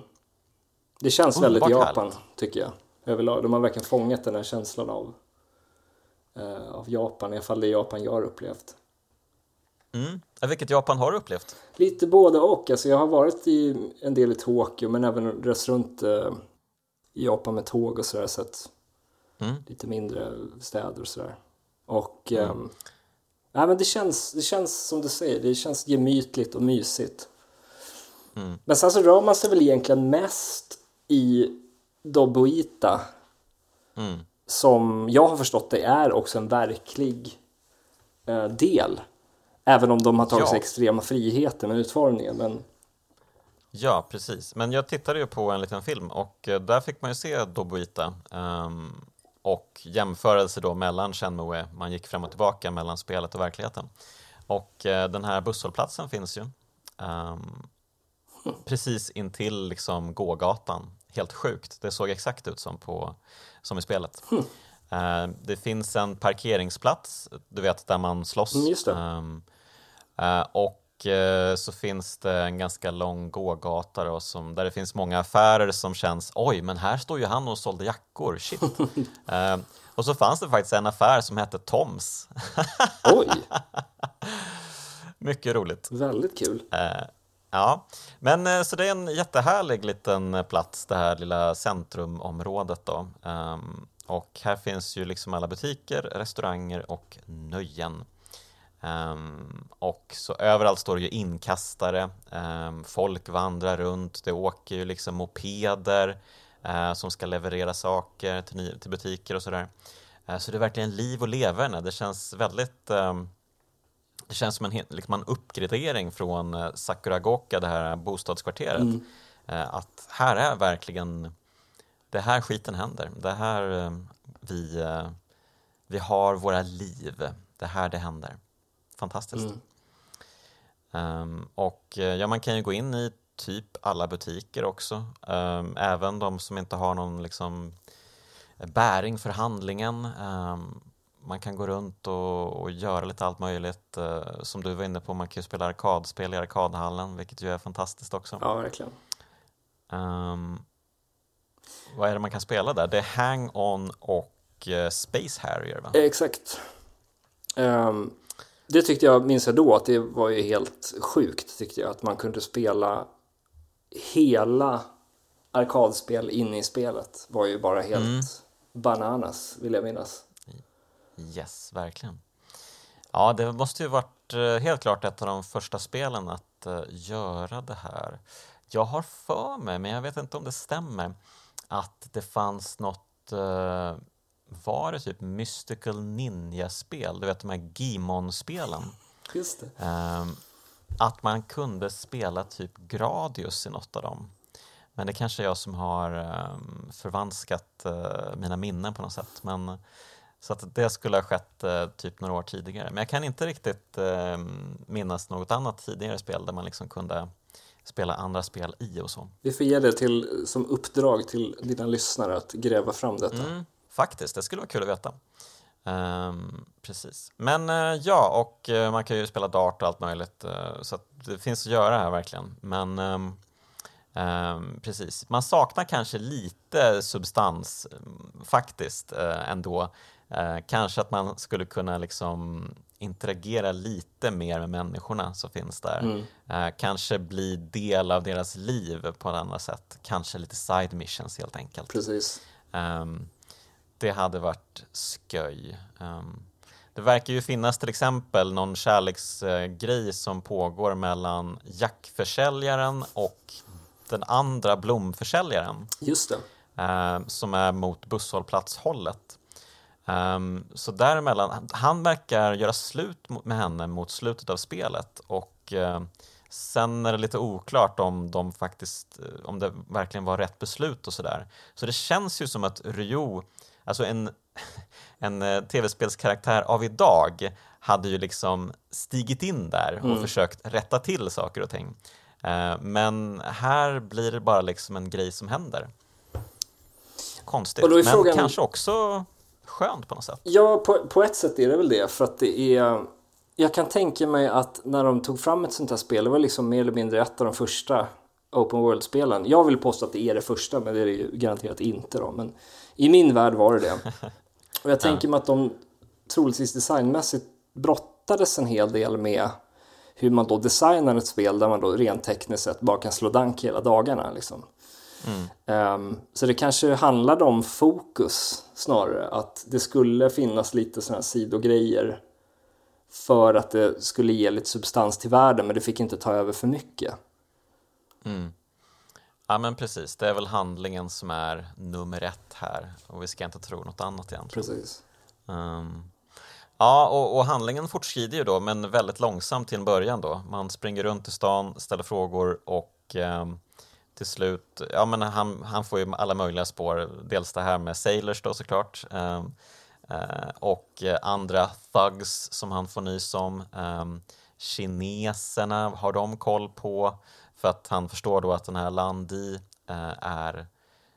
Det känns väldigt Japan, härligt. tycker jag. Överlag. De har verkligen fångat den här känslan av, eh, av Japan, i alla fall det Japan jag har upplevt. Mm. Vilket Japan har du upplevt? Lite både och. Alltså jag har varit i en del i Tokyo men även rest runt eh, i Japan med tåg och sådär. Sett mm. lite mindre städer och sådär. Och mm. eh, nej, men det, känns, det känns som du säger, det känns gemytligt och mysigt. Mm. Men sen så rör man sig väl egentligen mest i Dobuita mm. som jag har förstått det är också en verklig eh, del. Även om de har tagit ja. sig extrema friheter med utformningen. Men... Ja, precis. Men jag tittade ju på en liten film och eh, där fick man ju se Dobuita um, och jämförelse då mellan Shenmue, man gick fram och tillbaka mellan spelet och verkligheten. Och uh, den här busshållplatsen finns ju um, precis intill liksom gågatan. Helt sjukt, det såg exakt ut som, på, som i spelet. Uh, det finns en parkeringsplats, du vet där man slåss. Mm, uh, och Eh, så finns det en ganska lång gågata då, som, där det finns många affärer som känns oj, men här står ju han och sålde jackor, shit. uh, och så fanns det faktiskt en affär som hette Toms. oj! Mycket roligt. Väldigt kul. Uh, ja, men så det är en jättehärlig liten plats, det här lilla centrumområdet då. Um, och här finns ju liksom alla butiker, restauranger och nöjen. Um, och så överallt står det ju inkastare, um, folk vandrar runt, det åker ju liksom mopeder uh, som ska leverera saker till, till butiker och sådär. Uh, så det är verkligen liv och leverne, det känns väldigt um, det känns som en, liksom en uppgradering från uh, Sakuragoka, det här bostadskvarteret. Mm. att här är verkligen, det här skiten händer, det här vi, vi har våra liv, det här det händer fantastiskt. Mm. Um, och eh, ja, man kan ju gå in i typ alla butiker också, um, även de som inte har någon liksom bäring för handlingen. Um, man kan gå runt och, och, göra lite allt möjligt. Uh, som du var inne på, man kan ju spela arkadspel i arkadhallen, vilket ju är fantastiskt också. Ja, verkligen. vad är det man kan spela där? Det är Hang-On och uh, Space Harrier, va? Exakt. Um, det tyckte jag, minns jag då, att det var ju helt sjukt tyckte jag. Att man kunde spela hela arkadspel inne i spelet. var ju bara helt mm. bananas, vill jag minnas. Yes, verkligen. Ja, det måste ju varit eh, helt klart ett av de första spelen att uh, göra det här. Jag har för mig, men jag vet inte om det stämmer, att det fanns något uh, var det typ Mystical Ninja-spel, du vet de här Gimon-spelen. Just det. Um, att man kunde spela typ Gradius i något av dem. Men det kanske är jag som har um, förvanskat uh, mina minnen på något sätt. Men, så att det skulle ha skett uh, typ några år tidigare. Men jag kan inte riktigt uh, minnas något annat tidigare spel där man liksom kunde spela andra spel i och så. Vi får ge det till, som uppdrag till dina lyssnare att gräva fram detta. Mm. Faktiskt, det skulle vara kul att veta. Um, precis. Men uh, ja, och uh, man kan ju spela dart och allt möjligt. Uh, så det finns att göra här verkligen. Men um, um, precis, man saknar kanske lite substans faktiskt ändå. kanske att man skulle kunna liksom interagera lite mer med människorna som finns där. Mm. kanske bli del av deras liv på ett annat sätt. Kanske lite side missions helt enkelt. Precis. Um, det hade varit sköj. Um, det verkar ju finnas till exempel någon kärleksgrej som pågår mellan jackförsäljaren och den andra blomförsäljaren. Just det. Uh, som är mot busshållplatshållet. Um, så däremellan, han verkar göra slut med henne mot slutet av spelet och sen är det lite oklart om de faktiskt, om det verkligen var rätt beslut och sådär. Så det känns ju som att Ryo alltså en, en eh, tv-spelskaraktär av idag hade ju liksom stigit in där och mm. försökt rätta till saker och ting. Eh, men här blir det bara liksom en grej som händer. Konstigt, men frågan... kanske också skönt på något sätt. Ja, på, på ett sätt är det väl det, för att det är jag kan tänka mig att när de tog fram ett sånt här spel, det var liksom mer eller mindre ett av de första Open World-spelen. Jag vill påstå att det är det första, men det är det ju garanterat inte då. Men i min värld var det det. Och jag tänker mig att de troligtvis designmässigt brottades en hel del med hur man då designar ett spel där man då rent tekniskt sett bara kan slå dank hela dagarna. Liksom. Mm. Um, så det kanske handlade om fokus snarare, att det skulle finnas lite sådana här sidogrejer för att det skulle ge lite substans till världen men det fick inte ta över för mycket. Mm. Ja men precis, det är väl handlingen som är nummer ett här och vi ska inte tro något annat egentligen. Precis. Um, ja, och, och, handlingen fortskrider ju då, men väldigt långsamt till en början då. Man springer runt i stan, ställer frågor och eh, till slut, ja men han, han får ju alla möjliga spår, dels det här med Sailors då såklart eh, eh och andra thugs som han får nys om. Eh, kineserna har de koll på för att han förstår då att den här Landi eh, är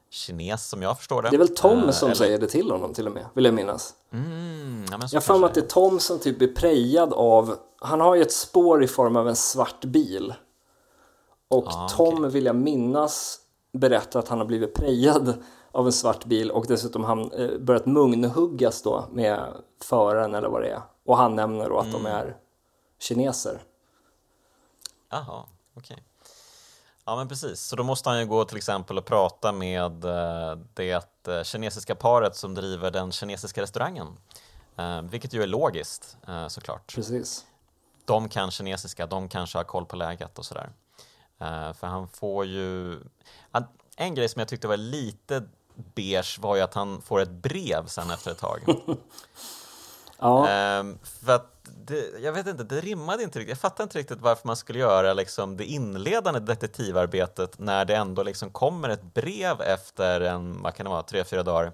kines som jag förstår det. Det är väl Tom eh, som eller... säger det till honom till och med, vill jag minnas. Mm, ja, jag har att det är Tom som typ är prejad av, han har ju ett spår i form av en svart bil. Och ah, Tom okay. vill jag minnas berättar att han har blivit prejad av en svart bil och dessutom han eh, börjat munhuggas då med föraren eller vad det är. Och han nämner då att mm. de är kineser. Jaha, okej. Okay. Ja men precis, så då måste han ju gå till exempel och prata med eh, det eh, kinesiska paret som driver den kinesiska restaurangen. Eh, vilket ju är logiskt såklart. Precis. De kan kinesiska, de kanske har koll på läget och sådär. För han får ju... En grej som jag tyckte var lite beige var ju att han får ett brev sen efter ett tag. ja. För att det, jag vet inte, det rimmade inte riktigt. Jag fattar inte riktigt varför man skulle göra liksom det inledande detektivarbetet när det ändå liksom kommer ett brev efter en, vad kan det vara, tre, fyra dagar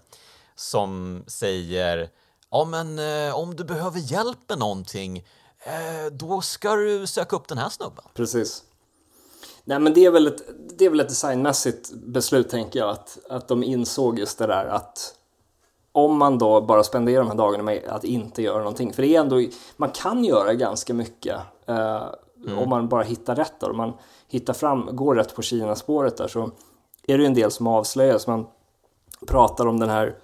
som säger ja men eh, om du behöver hjälp med någonting eh, då ska du söka upp den här snubben. Precis. Nej men det är väl ett, det är väl ett designmässigt beslut tänker jag att, att de insåg just det där att om man då bara spenderar de här dagarna med att inte göra någonting. För det är ändå, man kan göra ganska mycket eh, mm. om man bara hittar rätt. Då. Om man hittar fram, går rätt på Kina-spåret där så är det en del som avslöjas. Man pratar om den här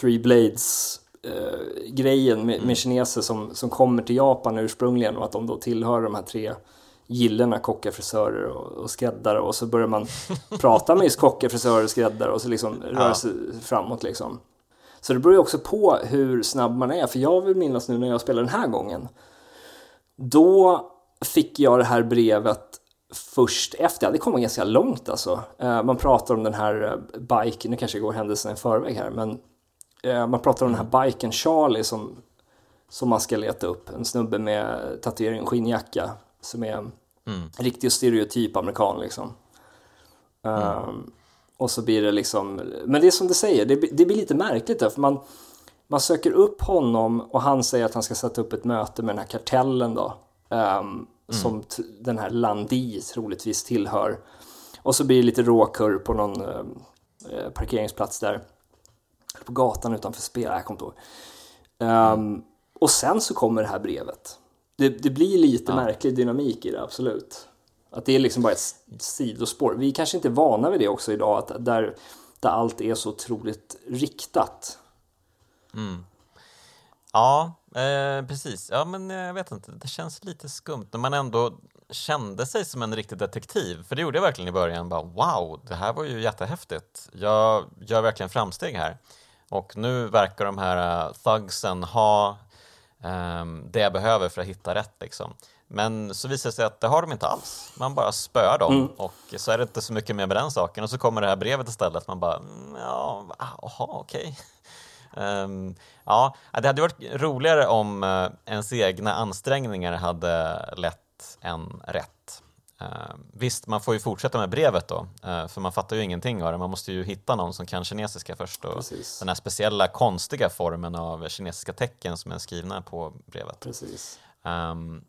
Three Blades eh, grejen med, mm. med kineser som, som kommer till Japan ursprungligen och att de då tillhör de här tre gillena kockar, frisörer och, och skräddare och så börjar man prata med just kockar, frisörer och skräddare och så liksom ja. rör sig framåt liksom. Så det beror ju också på hur snabb man är. För jag vill minnas nu när jag spelade den här gången. Då fick jag det här brevet först efter. Det kom ganska långt alltså. Eh, man pratar om den här eh, biken, nu kanske jag går händelserna i förväg här, men eh, man pratar om den här biken Charlie som, som man ska leta upp. En snubbe med tatuering och skinnjacka som är en mm. riktig stereotyp amerikan liksom. Mm. Um, och så blir det liksom, men det är som du säger, det, det blir lite märkligt där, för man, man söker upp honom och han säger att han ska sätta upp ett möte med den här kartellen då. Um, mm. Som den här Landi troligtvis tillhör. Och så blir det lite råkurr på någon uh, parkeringsplats där. På gatan utanför spel, jag kommer inte ihåg. Um, mm. Och sen så kommer det här brevet. Det, det blir lite ja. märklig dynamik i det, absolut. Att det är liksom bara ett sidospår. Vi kanske inte är vana vid det också idag, att där, där allt är så otroligt riktat. Mm. Ja, eh, precis. Ja, men jag vet inte, det känns lite skumt när man ändå kände sig som en riktig detektiv. För det gjorde jag verkligen i början. Bara, wow, det här var ju jättehäftigt. Jag gör verkligen framsteg här. Och nu verkar de här uh, thugsen ha um, det jag behöver för att hitta rätt. Liksom. Men så visar det sig att det har de inte alls. Man bara spöar dem mm. och så är det inte så mycket mer med den saken. Och så kommer det här brevet istället. Man bara, mm, ja, jaha, okej. Okay. Um, ehm, ja, det hade varit roligare om uh, ens egna ansträngningar hade lett en rätt. Uh, visst, man får ju fortsätta med brevet då, uh, för man fattar ju ingenting av det. Man måste ju hitta någon som kan kinesiska först och Precis. den här speciella konstiga formen av kinesiska tecken som är skrivna på brevet. Precis. Um,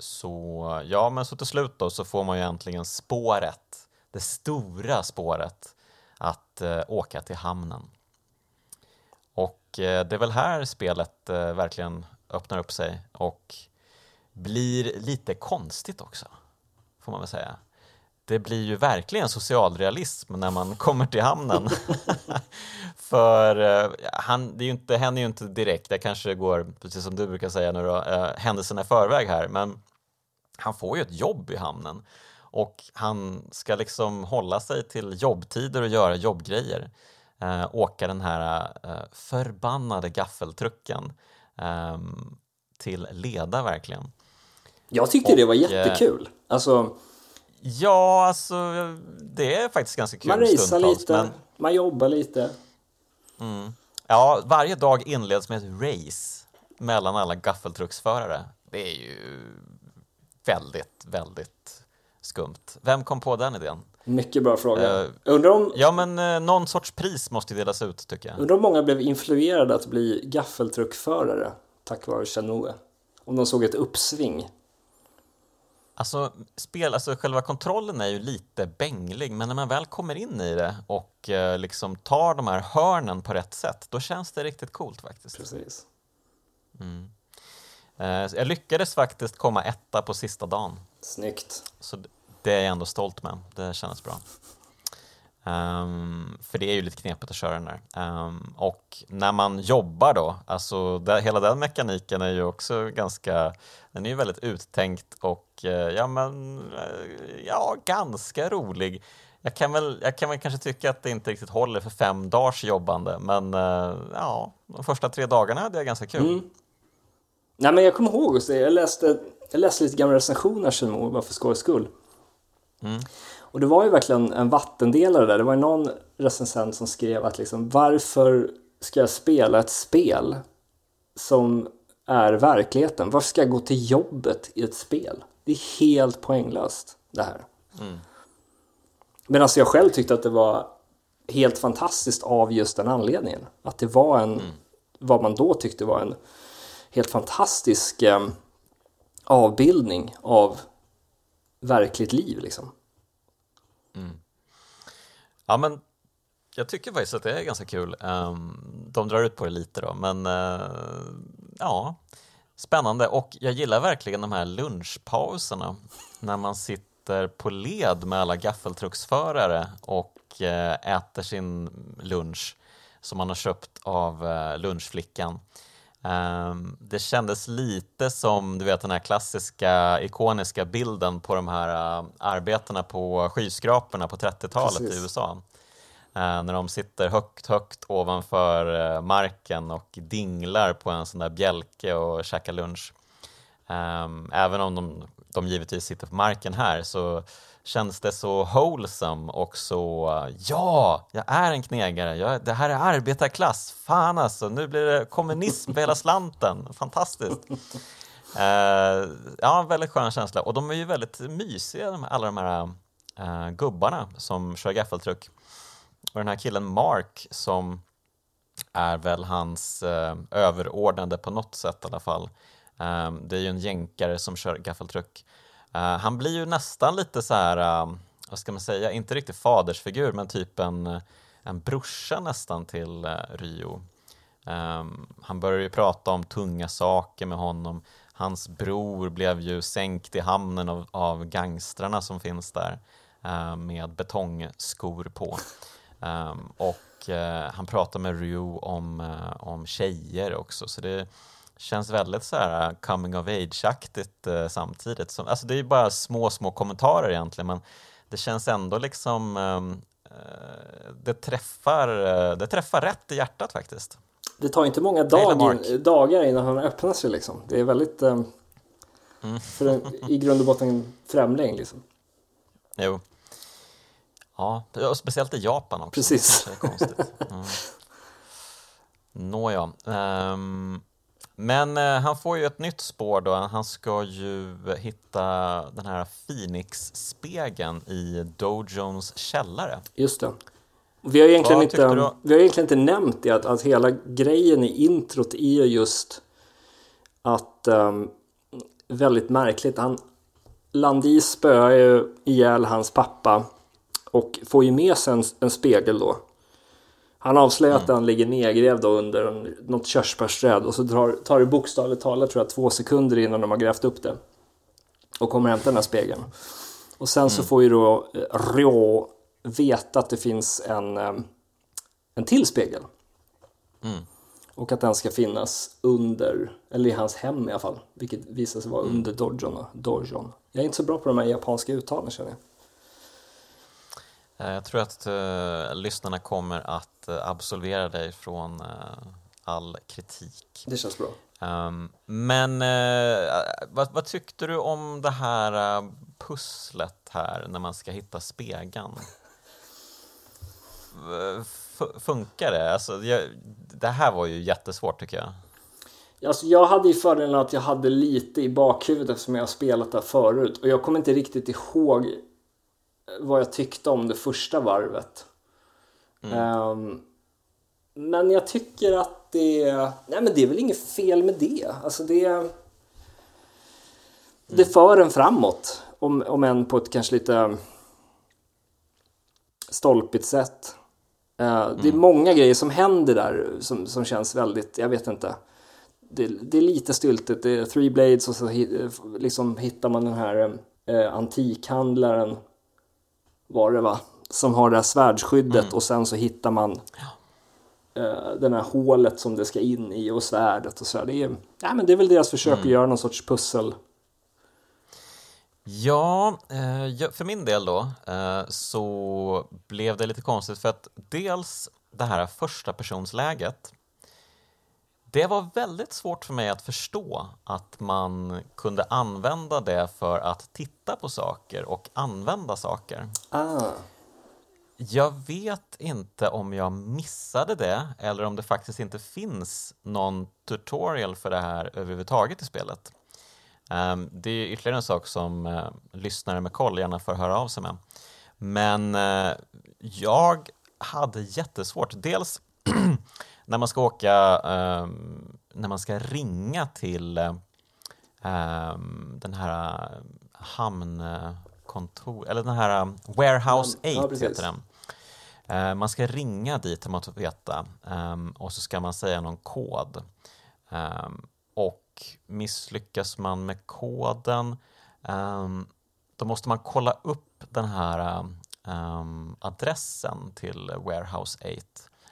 så ja, men så till slut då så får man ju äntligen spåret, det stora spåret, att eh, åka till hamnen. Och eh, det är väl här spelet eh, verkligen öppnar upp sig och blir lite konstigt också, får man väl säga. Det blir ju verkligen socialrealism när man kommer till hamnen. För eh, han, det, är ju inte, händer ju inte direkt, det kanske går, precis som du brukar säga nu då, eh, händelserna i förväg här, men han får ju ett jobb i hamnen och han ska liksom hålla sig till jobbtider och göra jobbgrejer. Eh, åka den här eh, förbannade gaffeltrucken eh, till Leda verkligen. Jag tyckte och, det var eh, jättekul. Alltså, ja, alltså det är faktiskt ganska kul Man racear lite, men... man jobbar lite. Mm. Ja, varje dag inleds med ett race mellan alla gaffeltrucksförare. Det är ju väldigt, väldigt skumt. Vem kom på den idén? Mycket bra fråga. Eh, undrar, om, Ja, men eh, någon sorts pris måste delas ut tycker jag. undrar om många blev influerade att bli gaffeltruckförare tack vare Shenmue. Om de såg ett uppsving. Alltså, spel, alltså själva kontrollen är ju lite bänglig, men när man väl kommer in i det och eh, liksom tar de här hörnen på rätt sätt, då känns det riktigt coolt faktiskt. Precis. Eh, jag lyckades faktiskt komma etta på sista dagen, Snyggt. så det är jag ändå stolt med. Det kändes bra. Ehm, för det är ju lite knepigt att köra den där. Ehm, och när man jobbar då, alltså det, hela den mekaniken är ju också ganska, den är ju väldigt uttänkt och eh, ja men, eh, ja ganska rolig. Jag kan, väl, jag kan väl kanske tycka att det inte riktigt håller för fem dagars jobbande, men eh, ja, de första tre dagarna hade jag ganska kul. Mm. Nej men jag kommer ihåg också, jag läste, jag läste lite gamla recensioner av Shenmue bara för skojs skull. Mm. Och det var ju verkligen en vattendelare där. Det var ju någon recensent som skrev att liksom varför ska jag spela ett spel som är verkligheten? Varför ska jag gå till jobbet i ett spel? Det är helt poänglöst det här. Mm. Men alltså jag själv tyckte att det var helt fantastiskt av just den anledningen. Att det var en, vad man då tyckte var en helt fantastisk eh, avbildning av verkligt liv liksom. Mm. Ja, men jag tycker faktiskt att det är ganska kul. Ehm, de drar ut på det lite då, men eh, ja, spännande. Och jag gillar verkligen de här lunchpauserna när man sitter på led med alla gaffeltrucksförare och eh, äter sin lunch som man har köpt av eh, lunchflickan. Ehm, det kändes lite som du vet den här klassiska ikoniska bilden på de här uh, arbetena på skyskraporna på 30-talet i. USA. Eh, när de sitter högt, högt ovanför eh, marken och dinglar på en sån där bjälke och käkar lunch. Ehm, även om de, de givetvis sitter på marken här så känns det så wholesome och så ja, jag är en knegare, jag, det här är arbetarklass, fan alltså, nu blir det kommunism på hela slanten, fantastiskt. Uh, ja, väldigt skön känsla och de är ju väldigt mysiga, de- alla de här uh, gubbarna som kör gaffeltruck. Och den här killen Mark som är väl hans uh, överordnade på något sätt i alla fall. Um, det är ju en jänkare som kör gaffeltruck. Eh, han blir ju nästan lite så här, uh, vad ska man säga, inte riktigt fadersfigur men typ en, eh, en brorsa nästan till uh, Rio. Um, ehm, han börjar ju prata om tunga saker med honom. Hans bror blev ju sänkt i hamnen av, av gangstrarna som finns där med betongskor på. Um, och han pratar med Ryu om, om tjejer också, så det känns väldigt så här eh, coming of age-aktigt eh, samtidigt. Som, alltså det är ju bara små, små kommentarer egentligen, men det känns ändå liksom ehm, eh, det, träffar, det träffar rätt i hjärtat faktiskt. Det tar inte många dag in, dagar innan han öppnar sig liksom. Det är väldigt, eh, Mm. för en, i grund och botten en främling liksom. Jo. Ja, och speciellt i Japan också. Precis. Det är konstigt. Mm. Nåja. Um, men eh, han får ju ett nytt spår då. Han ska ju hitta den här Phoenix-spegeln i Dojons källare. Just det. Vi har egentligen, inte, du? vi har egentligen inte nämnt det att, att hela grejen i introt är ju just att um, väldigt märkligt. Han, Landis spöar ju ihjäl hans pappa och får ju med sig en, en spegel då. Han avslöjar att han ligger nedgrävd under en, något körsbärsträd och så drar, tar det bokstavligt talat tror jag två sekunder innan de har grävt upp det. Och kommer hämta den här spegeln. Och sen så får ju då eh, Ryo veta att det finns en, eh, en till spegel. Mm. Och att den ska finnas under, eller i hans hem i alla fall. Vilket visar sig vara under Dojon. Dojon. Jag är inte så bra på de här japanska uttalen känner jag. Eh, Jag tror att eh, lyssnarna kommer att absolvera dig från eh, all kritik. Det känns bra. Ehm, men eh, vad, vad tyckte du om det här eh, pusslet här när man ska hitta spegeln? F- funkar det? Alltså, jag, det här var ju jättesvårt tycker jag. Alltså jag hade ju fördelen att jag hade lite i bakhuvudet eftersom jag har spelat där förut. Och jag kommer inte riktigt ihåg vad jag tyckte om det första varvet. Um, men jag tycker att det... Nej men det är väl inget fel med det. Alltså det... Det för en framåt. Om, om än på ett kanske lite stolpigt sätt. Uh, Det är många grejer som händer där som, som känns väldigt, jag vet inte. Det, det är lite styltigt. Det är three blades och så liksom hittar man den här eh, antikhandlaren var det va? Som har det här svärdsskyddet och sen så hittar man eh, den här hålet som det ska in i och svärdet och så där. Det är, ja, men det är väl deras försök att göra någon sorts pussel. Ja, eh, för min del då eh, så blev det lite konstigt för att dels det här första personsläget det var väldigt svårt för mig att förstå att man kunde använda det för att titta på saker och använda saker. Ah, Jag vet inte om jag missade det eller om det faktiskt inte finns någon tutorial för det här överhuvudtaget i spelet. Ehm, Det är ytterligare en sak som eh, lyssnare med koll gärna får höra av sig med. Men eh, jag hade jättesvårt. Dels när man ska åka, ehm, när man ska ringa till eh, ehm, den här eh, hamnkontor, eller den här eh, Warehouse 8 Ja, heter den. Eh, man ska ringa dit har man fått veta ehm, och så ska man säga någon kod. Ehm, och misslyckas man med koden ehm, då måste man kolla upp den här adressen till Warehouse 8.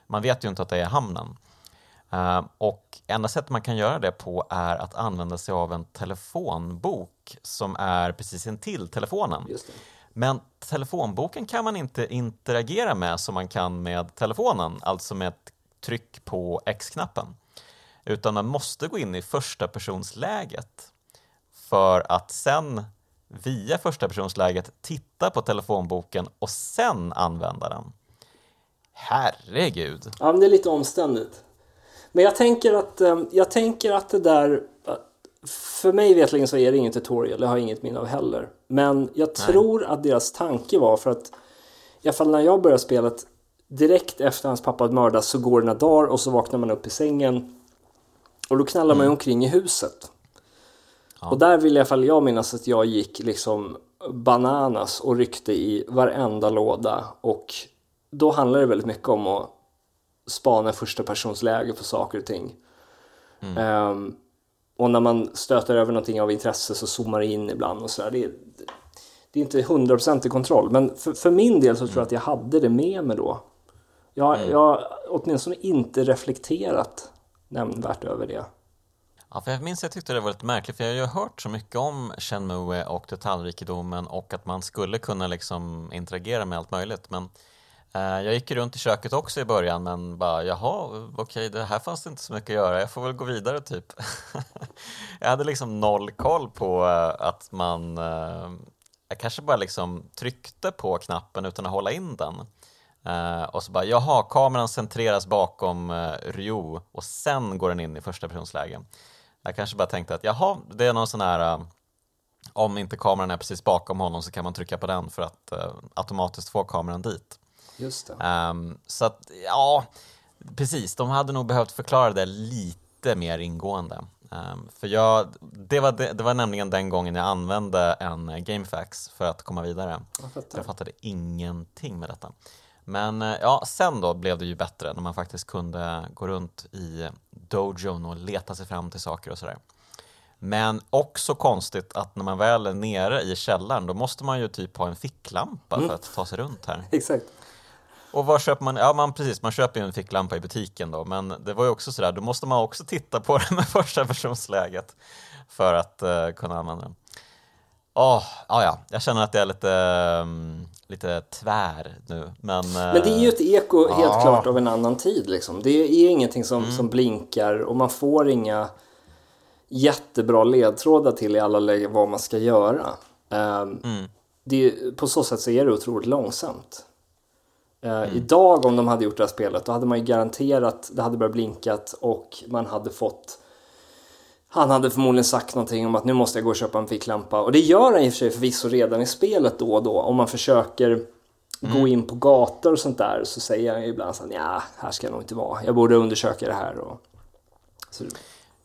Man vet ju inte att det är hamnen. Och enda sättet man kan göra det på är att använda sig av en telefonbok som är precis intill telefonen. Men telefonboken kan man inte interagera med som man kan med telefonen, alltså med ett tryck på X-knappen. Utan man måste gå in i första personsläget för att sen via första personsläget titta på telefonboken och sen använda den. Herregud! Ja, men det är lite omständigt. Men jag tänker att, ehm, jag tänker att det där... För mig vetligen så är det ingen tutorial, det har jag inget minne av heller. Men jag tror att deras tanke var för att i alla fall när jag började spelet direkt efter hans pappa mördats så går det några dagar och så vaknar man upp i sängen och då knallar man ju omkring i huset. Ja. Och där vill i alla fall jag minnas att jag gick liksom bananas och ryckte i varenda låda och då handlar det väldigt mycket om att spana första persons läge på saker och ting. Ehm, och när man stöter över någonting av intresse så zoomar det in ibland och sådär. Det, är- det är inte hundraprocentig kontroll, men för, för min del så tror jag att jag hade det med mig då. Jag, jag har åtminstone inte reflekterat nämnvärt över det. Ja, för jag minns jag tyckte det var lite märkligt för jag har ju hört så mycket om Shenmue och detaljrikedomen och att man skulle kunna liksom interagera med allt möjligt men Eh, jag gick runt i köket också i början men bara jaha, okej det här fanns det inte så mycket att göra, jag får väl gå vidare typ. jag hade liksom noll koll på eh, att man eh, jag kanske bara liksom tryckte på knappen utan att hålla in den. Och så bara, jaha, kameran centreras bakom Rio och sen går den in i första personsläge. Jag kanske bara tänkte att jaha, det är någon sån här om inte kameran är precis bakom honom så kan man trycka på den för att eh, automatiskt få kameran dit. Just det. Ehm, så att, ja, precis, de hade nog behövt förklara det lite mer ingående. Ehm, för jag, det, var det, det var nämligen den gången jag använde en eh, GameFAQ för att komma vidare. Jag fattar. Jag fattade ingenting med detta. Men eh, ja, sen då blev det ju bättre när man faktiskt kunde gå runt i dojon och leta sig fram till saker och sådär. Men också konstigt att när man väl är nere i källaren då måste man ju typ ha en ficklampa för att ta sig runt här. Exakt. Och var köper man? Ja, man, precis, man köper ju en ficklampa i butiken då, men det var ju också sådär, då måste man också titta på det med första personsläget för att eh, kunna använda den. Åh, ja, ja, jag känner att jag är lite, mm, lite tvär nu, men... eh, Men det är ju ett eko helt Ja. klart av en annan tid. Liksom. Det är ingenting som, som blinkar och man får inga jättebra ledtrådar till i alla lägen vad man ska göra. Ehm, det är, på så sätt så är det otroligt långsamt. Eh, Idag om de hade gjort det här spelet då hade man ju garanterat det hade börjat blinkat och man hade fått Han hade förmodligen sagt någonting om att nu måste jag gå och köpa en ficklampa. Och det gör han i och för sig förvisso redan i spelet då och då. Om man försöker gå in på gator och sånt där så säger han ibland så ja, här ska jag nog inte vara. Jag borde undersöka det här. Och... Så...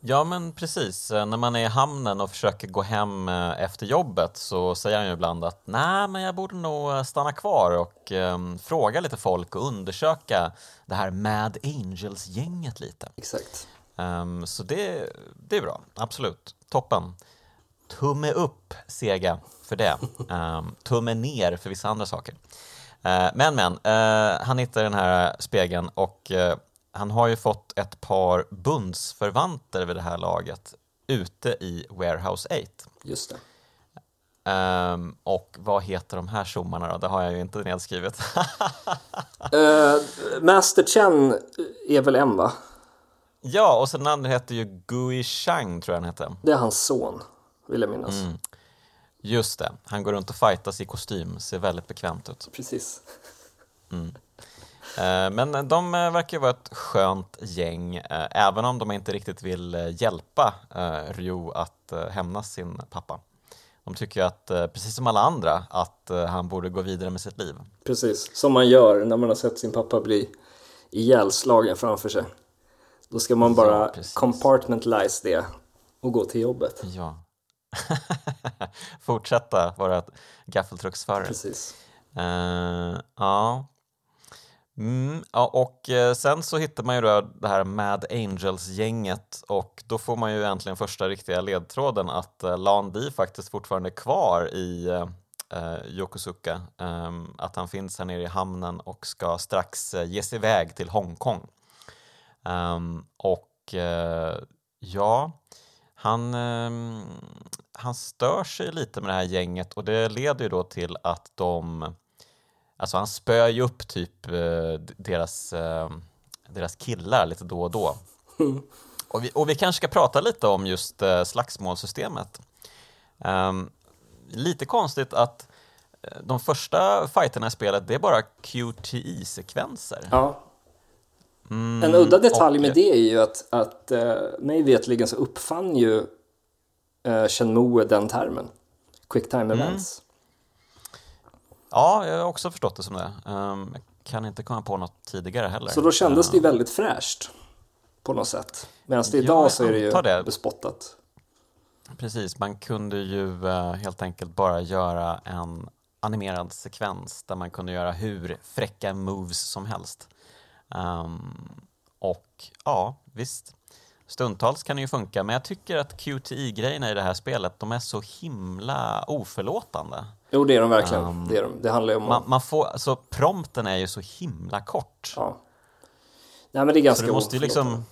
Ja men precis, när man är i hamnen och försöker gå hem eh, efter jobbet så säger han ju ibland att nej men jag borde nog eh, stanna kvar och um, fråga lite folk och undersöka det här Mad Angels-gänget lite. Exakt. Um, så det, det är bra, absolut. Toppen. Tumme upp Sega för det. Um, tumme ner för vissa andra saker. Uh, men men, uh, han hittar den här spegeln och uh, han har ju fått ett par bundsförvanter vid det här laget ute i Warehouse 8. Just det. Um, och vad heter de här tjommarna då? Det har jag ju inte nedskrivet. uh, Master Chen är väl en va? Ja, och sen den andra heter ju Gui Shang tror jag han heter. Det är hans son, vill jag minnas. Mm. Just det, han går runt och fightas i kostym, ser väldigt bekvämt ut. Precis. Mm. Eh, men de verkar vara ett skönt gäng, eh, även om de inte riktigt vill eh, hjälpa Ryu att hämnas sin pappa. De tycker att, precis som alla andra, att han borde gå vidare med sitt liv. Precis, som man gör när man har sett sin pappa bli ihjälslagen framför sig. Då ska man bara ja, compartmentalize det och gå till jobbet. Ja. Fortsätta vara gaffeltrucksförare. Precis. Uh, ja. Mm, ja, och eh, sen så hittar man ju då det här Mad Angels-gänget och då får man ju äntligen första riktiga ledtråden att eh, Lan Di faktiskt fortfarande är kvar i eh, eh Yokosuka. Eh, att han finns här nere i hamnen och ska strax eh, ge sig iväg till Hongkong. Eh, och eh, ja, han, ehm, han stör sig lite med det här gänget och det leder ju då till att de Alltså han spöar ju upp typ uh, deras, uh, deras killar lite då och då. Och vi, och vi kanske ska prata lite om just slagsmålsystemet. Um, lite konstigt att de första fighterna i spelet, det är bara QTI-sekvenser. Ja, Mm, en udda detalj och... med det är ju att, att uh, mig vetligen så uppfann ju uh, Shenmue den termen. Quick time mm. Ja, jag har också förstått det som det. Um, jag kan inte komma på något tidigare heller. Så då kändes det ju väldigt fräscht på något sätt. Medan det idag så är det ju det. bespottat. Precis, man kunde ju uh, helt enkelt bara göra en animerad sekvens där man kunde göra hur fräcka moves som helst. Um, och ja, visst. Stundtals kan det ju funka, men jag tycker att QTI-grejerna i det här spelet, de är så himla oförlåtande. Jo, det är de verkligen. Um, det, är de. det handlar om... Man, man, får, alltså prompten är ju så himla kort. Ja. Nej, men det är ganska så du måste liksom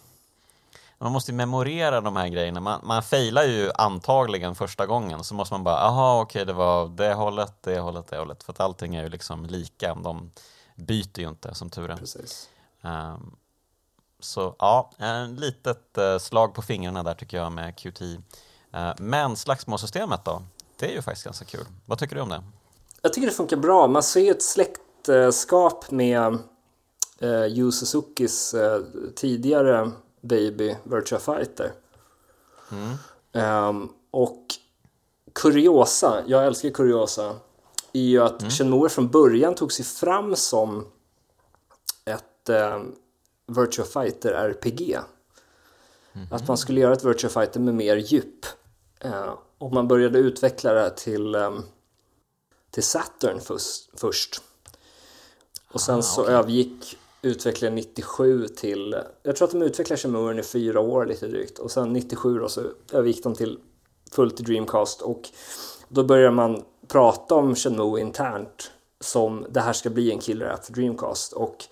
man måste ju memorera de här grejerna. Man, man failar ju antagligen första gången så måste man bara, aha okej det var det hållet, det hållet, det hållet. För att allting är ju liksom lika. De byter ju inte som tur är. Precis. Um, så ja, en litet uh, slag på fingrarna där tycker jag med QT. Eh, men slagsmålssystemet då? Det är ju faktiskt ganska kul. Vad tycker du om det? Jag tycker det funkar bra. Man ser ju ett släktskap med uh, Yu Suzukis tidigare Baby Virtua Fighter. Mm. Um, och kuriosa, jag älskar kuriosa, är ju att mm. Shenmue från början tog sig fram som ett eh, Virtua Fighter RPG. Mm -hmm. Att man skulle göra ett Virtua Fighter med mer djup. Eh, och man började utveckla det till, eh, till Saturn först. Och sen ah, så övergick utvecklaren 97 till, jag tror att de utvecklade Shemuren i fyra år lite drygt. Och sen 97 då så övergick de till fullt i Dreamcast och då började man prata om Shenmue internt som det här ska bli en killer app för Dreamcast. Och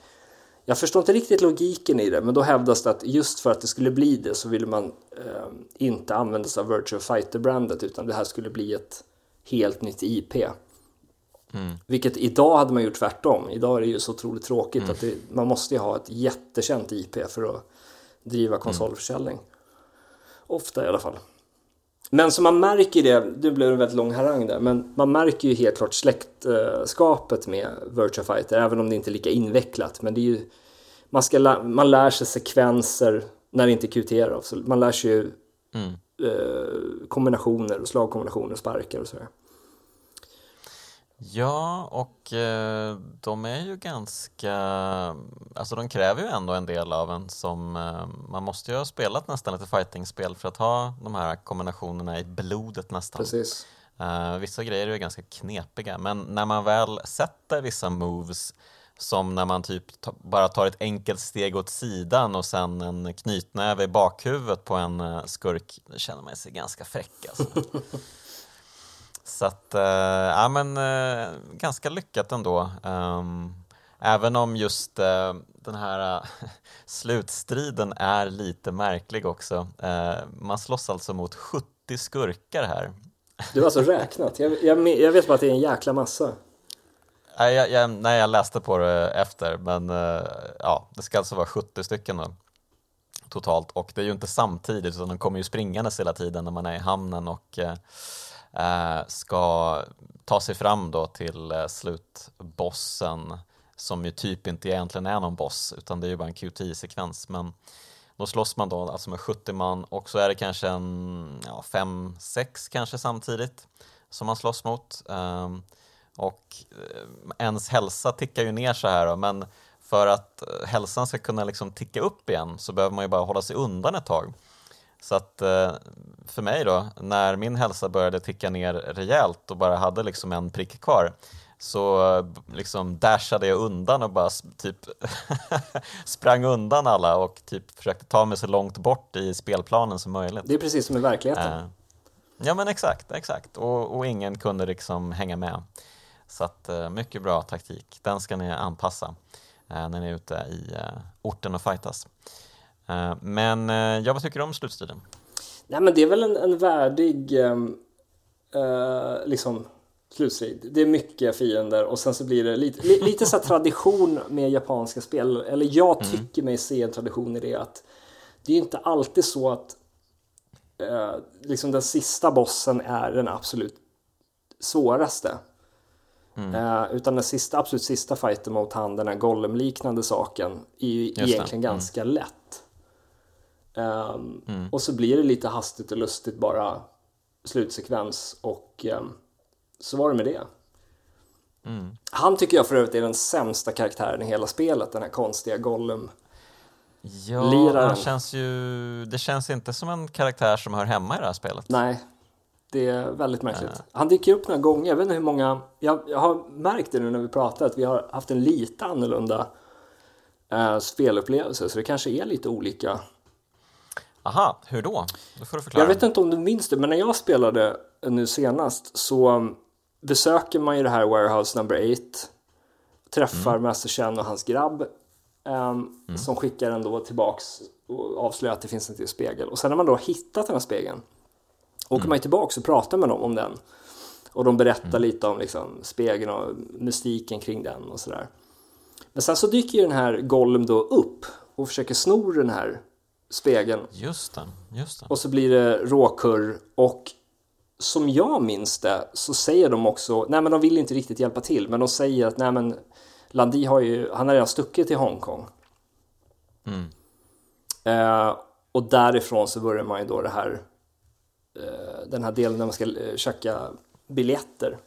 jag förstår inte riktigt logiken i det, men då hävdas det att just för att det skulle bli det så ville man eh, inte använda sig av Virtual Fighter-brandet utan det här skulle bli ett helt nytt IP. Mm. Vilket idag hade man gjort tvärtom. Idag är det ju så otroligt tråkigt mm. att det, man måste ha ett jättekänt IP för att driva mm. konsolförsäljning. Mm. Ofta i alla fall. Men som man märker det, nu blev det en väldigt lång harang där, men man märker ju helt klart släktskapet med Virtua Fighter, även om det inte är lika invecklat. Men det är ju, man, ska, man lär sig sekvenser när det inte är så man lär sig ju mm. eh, kombinationer, slagkombinationer, sparkar och sådär. Ja, och eh, de är ju ganska, alltså de kräver ju ändå en del av en som, eh, man måste ju ha spelat nästan lite fightingspel för att ha de här kombinationerna i blodet nästan. Precis. Uh, vissa grejer är ju ganska knepiga, men när man väl sätter vissa moves som när man typ bara tar ett enkelt steg åt sidan och sen en knytnäve i bakhuvudet på en skurk, då känner man sig ganska fräck alltså. Så att, uh, ja men ganska lyckat ändå. Um, även om just den här slutstriden är lite märklig också. man slåss alltså mot 70 skurkar här du har alltså räknat? Jag, jag, jag vet bara att det är en jäkla massa. Nej, jag, jag, nej, jag läste på det efter, men ja, det ska alltså vara 70 stycken då, totalt. Och det är ju inte samtidigt, utan de kommer ju springandes hela tiden när man är i hamnen och Eh, ska ta sig fram då till eh, slutbossen, som ju typ inte egentligen är någon boss, utan det är ju bara en QTI-sekvens. Men då slåss man då alltså med 70 man och så är det kanske en 5-6 kanske samtidigt som man slåss mot. Ehm, och eh, ens hälsa tickar ju ner så här då, men för att hälsan ska kunna liksom ticka upp igen så behöver man ju bara hålla sig undan ett tag. Så att uh, för mig då, när min hälsa började ticka ner rejält och bara hade liksom en prick kvar, så liksom dashade jag undan och bara typ sprang undan alla och typ försökte ta mig så långt bort i spelplanen som möjligt. Det är precis som i verkligheten. Uh, ja men exakt, exakt. Och, och, ingen kunde liksom hänga med. Så att uh, mycket bra taktik. Den ska ni anpassa uh, när ni är ute i orten och fightas. Men ja, vad tycker du om slutstriden? Nej men det är väl en, en värdig um, liksom slutstrid. Det är mycket fiender och sen så blir det lite, lite så tradition med japanska spel. Eller jag mm. tycker mig se en tradition i det att det är inte alltid så att eh, liksom den sista bossen är den absolut svåraste. Mm. Eh, utan den sista, absolut sista fighten mot han, den här golem-liknande saken, är ju egentligen mm. ganska lätt. Um, och så blir det lite hastigt och lustigt bara slutsekvens och um, så var det med det. Mm. Han tycker jag för övrigt är den sämsta karaktären i hela spelet, den här konstiga Gollum. Ja, Liraren. känns ju, det känns inte som en karaktär som hör hemma i det här spelet. Nej, det är väldigt märkligt. Äh. Han dyker upp några gånger, jag vet inte hur många, jag, jag har märkt det nu när vi pratar att vi har haft en lite annorlunda äh, spelupplevelse, så det kanske är lite olika. Aha, hur då? Då får du förklara. Jag vet inte om du minns det, men när jag spelade nu senast så besöker man ju det här Warehouse number 8 träffar mm. Master Chen och hans grabb um, mm. som skickar en då tillbaks och avslöjar att det finns en till spegel och sen när man då har hittat den här spegeln åker mm. man ju tillbaks och pratar med dem om den och de berättar mm. lite om liksom, spegeln och mystiken kring den och sådär men sen så dyker ju den här Gollum då upp och försöker sno den här spegeln just det, just det. och så blir det råkurr och som jag minns det så säger de också, nej men de vill inte riktigt hjälpa till, men de säger att nej men Landi har ju, han har redan stuckit till Hongkong. Mm. Eh, och därifrån så börjar man ju då det här, eh, den här delen när man ska eh, köka biljetter.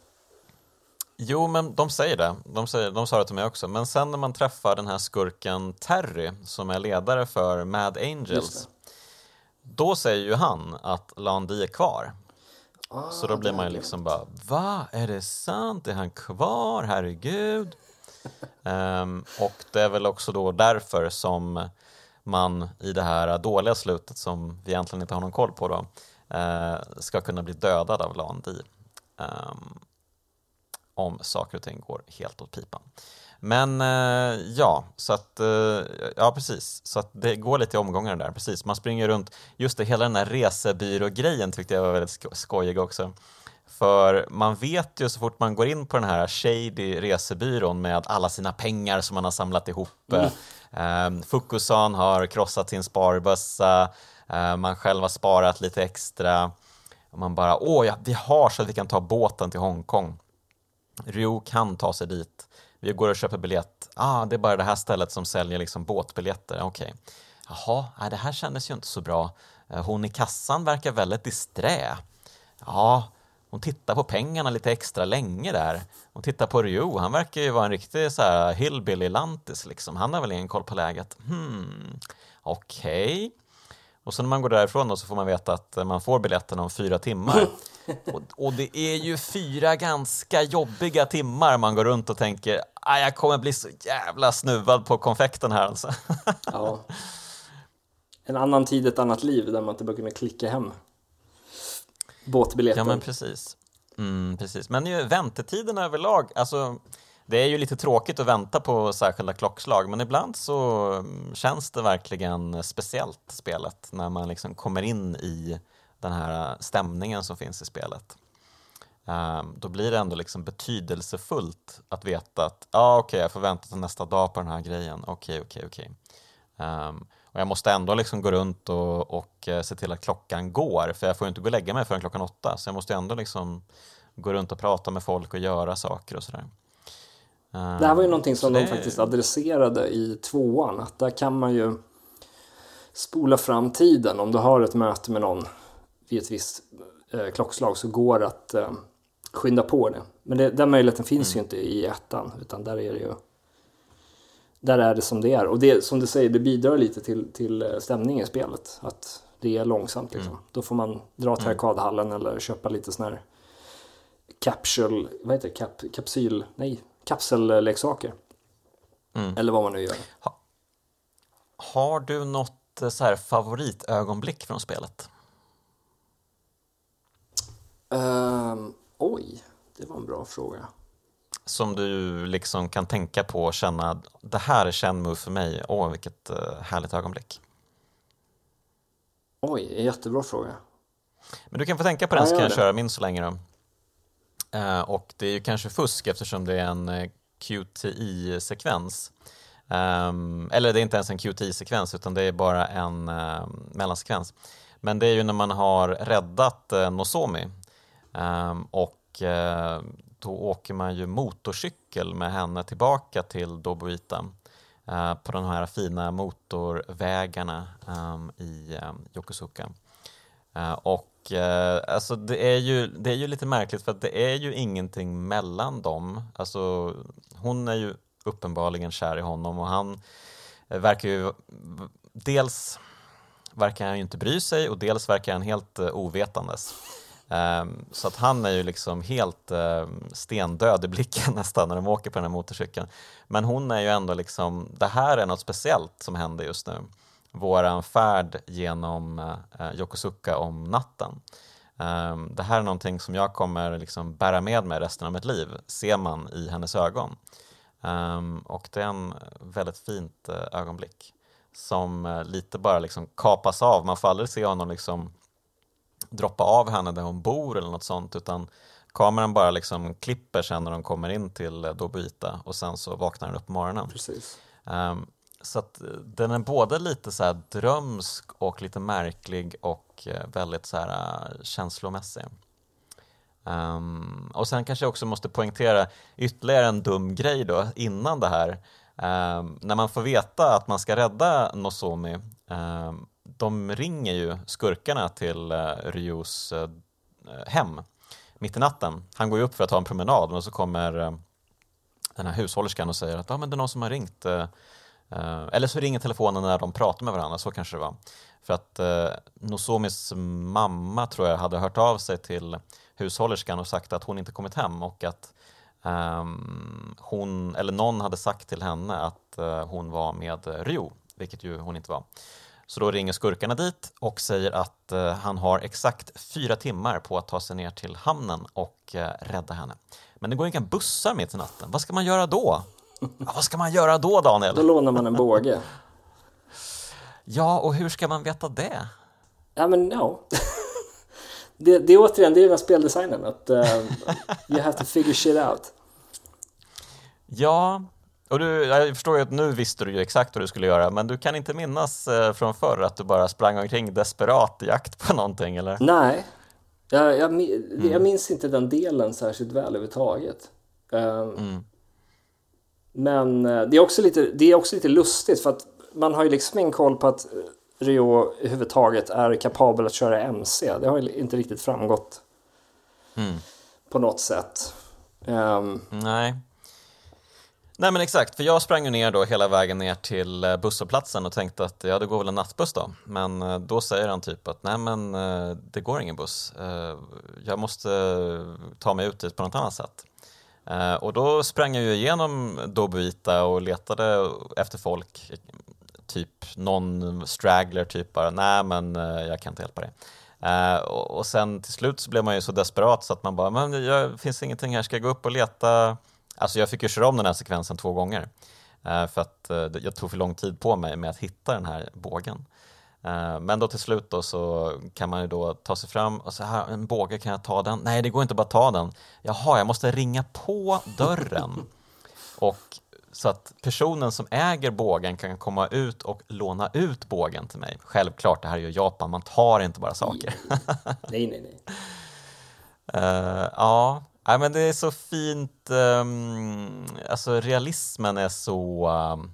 Jo, men de säger det. De, säger, de sa det till mig också. Men sen när man träffar den här skurken Terry som är ledare för Mad Angels då säger ju han att Landi är kvar Ah, så då blir man ju liksom bara, va? Är det sant? Är han kvar? Herregud. um, och det är väl också då därför som man i det här dåliga slutet som vi egentligen inte har någon koll på då uh, ska kunna bli dödad av Landi. Um, om saker och ting går helt åt pipan. Men eh, ja, så att, eh, ja precis, så att det går lite i omgångar där, precis. Man springer runt, just det, hela den här resebyrå-grejen tyckte jag var väldigt sko skojig också. För man vet ju så fort man går in på den här shady resebyrån med alla sina pengar som man har samlat ihop. Mm. Eh, Fukusan har krossat sin sparbössa, eh, man själv har sparat lite extra. Och man bara, åh ja, vi har så att vi kan ta båten till Hongkong. Rio kan ta sig dit. Vi går och köper biljett. Ah, det är bara det här stället som säljer liksom båtbiljetter. Okej. Okay. Jaha, det här kändes ju inte så bra. Eh, hon i kassan verkar väldigt disträ. Ja, hon tittar på pengarna lite extra länge där. Hon tittar på Rio, han verkar ju vara en riktig så här hillbilly lantis liksom. Han har väl ingen koll på läget. Hmm, okej. Okay. Och så när man går därifrån då så får man veta att man får biljetten om fyra timmar. Och, och, det är ju fyra ganska jobbiga timmar man går runt och tänker att jag kommer bli så jävla snuvad på konfekten här alltså. Ja. En annan tid, ett annat liv där man inte bara kunde klicka hem båtbiljetten. Ja men precis. Mm, precis. Men ju väntetiden överlag, alltså det är ju lite tråkigt att vänta på särskilda klockslag men ibland så mm, känns det verkligen speciellt spelet när man liksom kommer in i den här stämningen som finns i spelet. Um, då blir det ändå liksom betydelsefullt att veta att ja, ah, okej, okay, jag får vänta till nästa dag på den här grejen. Okej, okay, okej, okay, okej. Um, och jag måste ändå liksom gå runt och, och uh, se till att klockan går, för jag får inte gå och lägga mig förrän klockan åtta, så jag måste ändå liksom gå runt och prata med folk och göra saker och sådär. Um, det här var ju någonting som de faktiskt adresserade i tvåan, att där kan man ju spola fram tiden om du har ett möte med någon vid ett visst eh, klockslag så går det att eh, skynda på det. Men det, den möjligheten finns mm. ju inte i ettan utan där är det ju där är det som det är. Och det, som du säger, det bidrar lite till, till eh, stämningen i spelet. Att det är långsamt liksom. Mm. Då får man dra till mm. arkadhallen eller köpa lite sån här capsule, vad heter det, Cap, kapsyl, nej, kapselleksaker. Mm. Eller vad man nu gör. Ha, har du något eh, så här favoritögonblick från spelet? Um, oj, det var en bra fråga. Som du liksom kan tänka på och känna, det här är Shenmue för mig, åh vilket uh, härligt ögonblick. Oj, en jättebra fråga. Men du kan få tänka på den så kan jag köra min så länge då. Uh, och det är ju kanske fusk eftersom det är en eh, QTI-sekvens. Um, ehm, eller det är inte ens en QTI-sekvens utan det är bara en uh, mellansekvens. Men det är ju när man har räddat uh, Nozomi Ehm, och uh, då åker man ju motorcykel med henne tillbaka till Dobuita uh, eh, på de här fina motorvägarna um, i um, Yokosuka. Uh, och alltså det är, ju, det är ju lite märkligt för att det är ju ingenting mellan dem. Alltså, hon är ju uppenbarligen kär i honom och han verkar ju dels verkar han ju inte bry sig och dels verkar han helt ovetandes. Um, så att han är ju liksom helt ehm, stendöd i blicken nästan när de åker på den här motorcykeln. Men hon är ju ändå liksom, det här är något speciellt som händer just nu. Våran färd genom uh, Yokosuka om natten. Um, det här är någonting som jag kommer liksom bära med mig resten av mitt liv, ser man i hennes ögon. Um, och det är en väldigt fint uh, ögonblick som uh, lite bara liksom kapas av. Man får aldrig se honom liksom droppa av henne där hon bor eller något sånt utan kameran bara liksom klipper sen när de kommer in till Dobuita och sen så vaknar den upp på morgonen. Precis. Um, så att eh, den är både lite så här drömsk och lite märklig och eh, väldigt så här känslomässig. Um, och sen kanske jag också måste poängtera ytterligare en dum grej då innan det här. Um, när man får veta att man ska rädda Nozomi um, de ringer ju skurkarna till uh, uh, hem mitt i natten. Han går ju upp för att ta en promenad och så kommer uh, den här hushållerskan och säger att ah, men det är någon som har ringt. eller så ringer telefonen när de pratar med varandra, så kanske det var. För att uh, Nozomis mamma tror jag hade hört av sig till hushållerskan och sagt att hon inte kommit hem och att um, hon, eller någon hade sagt till henne att uh, hon var med Ryu, vilket ju hon inte var. Så då ringer skurkarna dit och säger att eh, han har exakt fyra timmar på att ta sig ner till hamnen och eh, rädda henne. Men det går inga bussar mitt i natten. Vad ska man göra då? Ja, vad ska man göra då, Daniel? Då lånar man en båge. ja, och hur ska man veta det? Ja, men ja. det, det är återigen, det är den här speldesignen, att uh, you have to figure shit out. Ja, och du, jag förstår ju att nu visste du ju exakt vad du skulle göra, men du kan inte minnas eh, från förr att du bara sprang omkring desperat i jakt på någonting, eller? Nej, jag, jag, mm. jag minns inte den delen särskilt väl överhuvudtaget. Um, mm. Men eh, det är, också lite, det är också lite lustigt för att man har ju liksom ingen koll på att Rio överhuvudtaget är kapabel att köra MC. Det har inte riktigt framgått Mm. på något sätt. Ehm, Nej. Nej men exakt, för jag sprang ju ner då hela vägen ner till eh, busshållplatsen och tänkte att ja det går väl en nattbuss då. Men eh, då säger han typ att nej men eh, det går ingen buss. Jag måste ta mig ut dit på något annat sätt. Och då sprang jag ju igenom Dobuita och letade efter folk. Typ någon straggler typ bara, nej men jag kan inte hjälpa dig. Och, sen till slut så blev man ju så desperat så att man bara, men jag finns ingenting här, ska jag gå upp och leta? Alltså jag fick ju köra om den här sekvensen två gånger. Eh, för att eh, jag tog för lång tid på mig med att hitta den här bågen. Eh, Men då till slut då så kan man ju då ta sig fram och så här, en båge, kan jag ta den? Nej, det går inte bara ta den. Jaha, jag måste ringa på dörren. Och så att personen som äger bågen kan komma ut och låna ut bågen till mig. Självklart, det här är ju Japan, man tar inte bara saker. nej, nej, nej. Eh, ja, Ja, men det är så fint. um, alltså realismen är så um,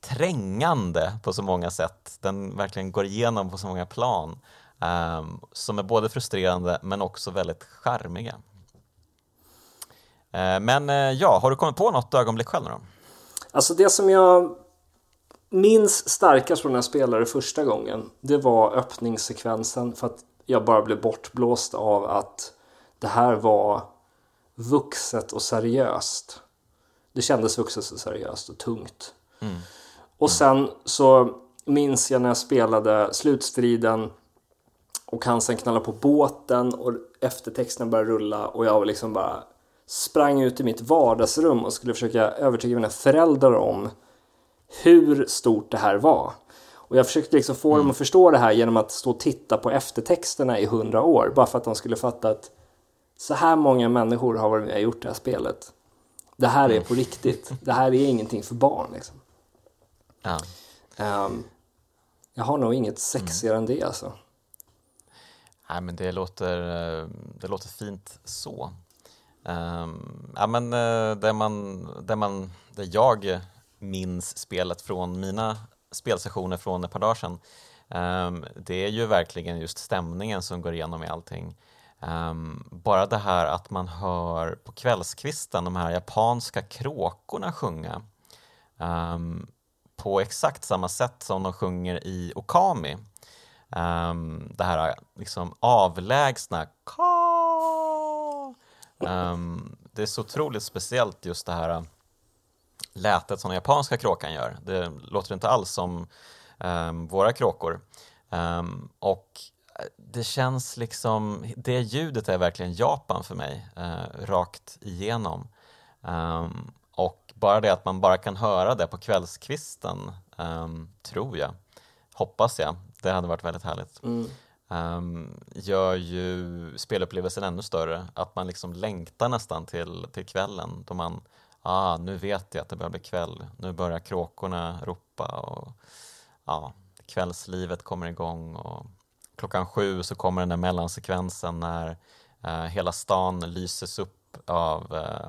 trängande på så många sätt. Den verkligen går igenom på så många plan. um, som är både frustrerande men också väldigt charmiga. Uh, men uh, ja, har du kommit på något ögonblick själv nu då? Alltså det som jag minns starkast från när jag spelade första gången, det var öppningssekvensen för att jag bara blev bortblåst av att det här var vuxet och seriöst. Det kändes vuxet och seriöst och tungt. Och sen så minns jag när jag spelade slutstriden och han sen knallade på båten och eftertexten började rulla och jag liksom bara sprang ut i mitt vardagsrum och skulle försöka övertyga mina föräldrar om hur stort det här var. Och jag försökte liksom få dem att förstå det här genom att stå och titta på eftertexterna i hundra år. Bara för att de skulle fatta att så här många människor har varit med och gjort det här spelet. Det här är på riktigt. Det här är ingenting för barn. Liksom. Ja. Ehm, jag har nog inget sexigare än det alltså. Nej, men det låter, eh, det låter fint så. Um, ja, men eh, det man, det man, det jag minns spelet från mina spelsessioner från ett par dagar sedan, ehm, det är ju verkligen just stämningen som går igenom i allting. Um, bara det här att man hör på kvällskvisten de här japanska kråkorna sjunga um, på exakt samma sätt som de sjunger i Okami. Um, det här liksom avlägsna ka. Um, det är så otroligt speciellt just det här lätet som den japanska kråkan gör. Det låter inte alls som um, våra kråkor. Um, och det känns liksom, det ljudet är verkligen Japan för mig, uh, rakt igenom. Um, och bara det att man bara kan höra det på kvällskvisten, um, tror jag, hoppas jag, det hade varit väldigt härligt. Um, gör ju spelupplevelsen ännu större, att man liksom längtar nästan till, till kvällen då man, ah, nu vet jag att det börjar bli kväll, nu börjar kråkorna ropa och ja, kvällslivet kommer igång och klockan sju så kommer den där mellansekvensen när eh, hela stan lyses upp av, eh,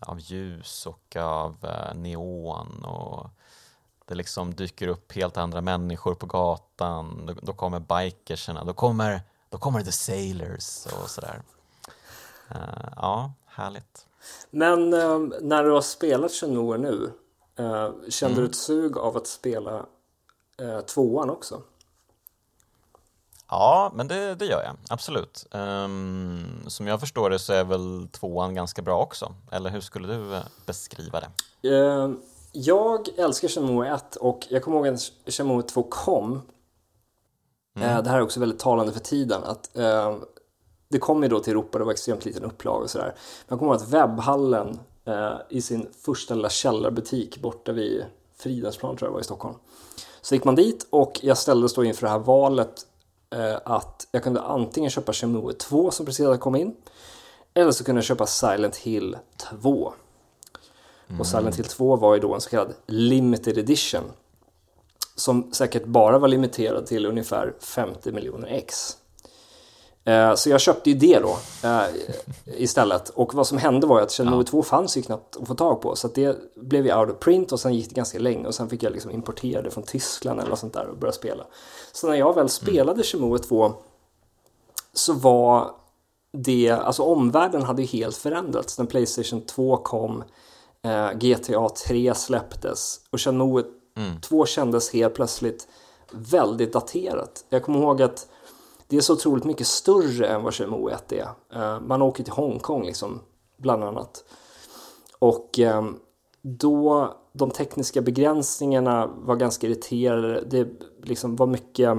av ljus och av eh, neon och det liksom dyker upp helt andra människor på gatan, då, då kommer bikerserna, då kommer, då kommer the sailors och sådär. Eh, ja, härligt. Men ehm, när du har spelat Shenmue nu, eh, kände du ett sug av att spela eh, tvåan också? Ja, men det, det gör jag, absolut. Ehm, som jag förstår det så är väl tvåan ganska bra också, eller hur skulle du eh, beskriva det? Eh, jag älskar Shenmue 1 och jag kommer ihåg när Shenmue 2 kom. Eh, det här är också väldigt talande för tiden. Att, eh, det kom ju då till Europa, det var extremt liten upplaga och sådär. Jag kommer ihåg att webbhallen eh, i sin första lilla källarbutik borta vid Fridhemsplan tror jag var i Stockholm. Så gick man dit och jag ställdes då inför det här valet att jag kunde antingen köpa Shenmue 2 som precis hade kommit in eller så kunde jag köpa Silent Hill 2. Och Silent Hill 2 var ju då en så kallad limited edition. Som säkert bara var limiterad till ungefär 50 miljoner ex. Eh, så jag köpte ju det då eh, istället. Och vad som hände var att ja. 2 fanns ju knappt att få tag på. Så det blev ju out of print och sen gick det ganska länge och sen fick jag liksom importera det från Tyskland eller något sånt där och börja spela. Så när jag väl mm. spelade mm. Shenmue 2 så var det, alltså omvärlden hade ju helt förändrats. När Playstation 2 kom, eh, GTA 3 släpptes och mm. 2 kändes helt plötsligt väldigt daterat. Jag kommer ihåg att det är så otroligt mycket större än vad Shenmue 1 är. Eh, man åker till Hongkong liksom, bland annat. Och ehm, då de tekniska begränsningarna var ganska irriterade. Det liksom var mycket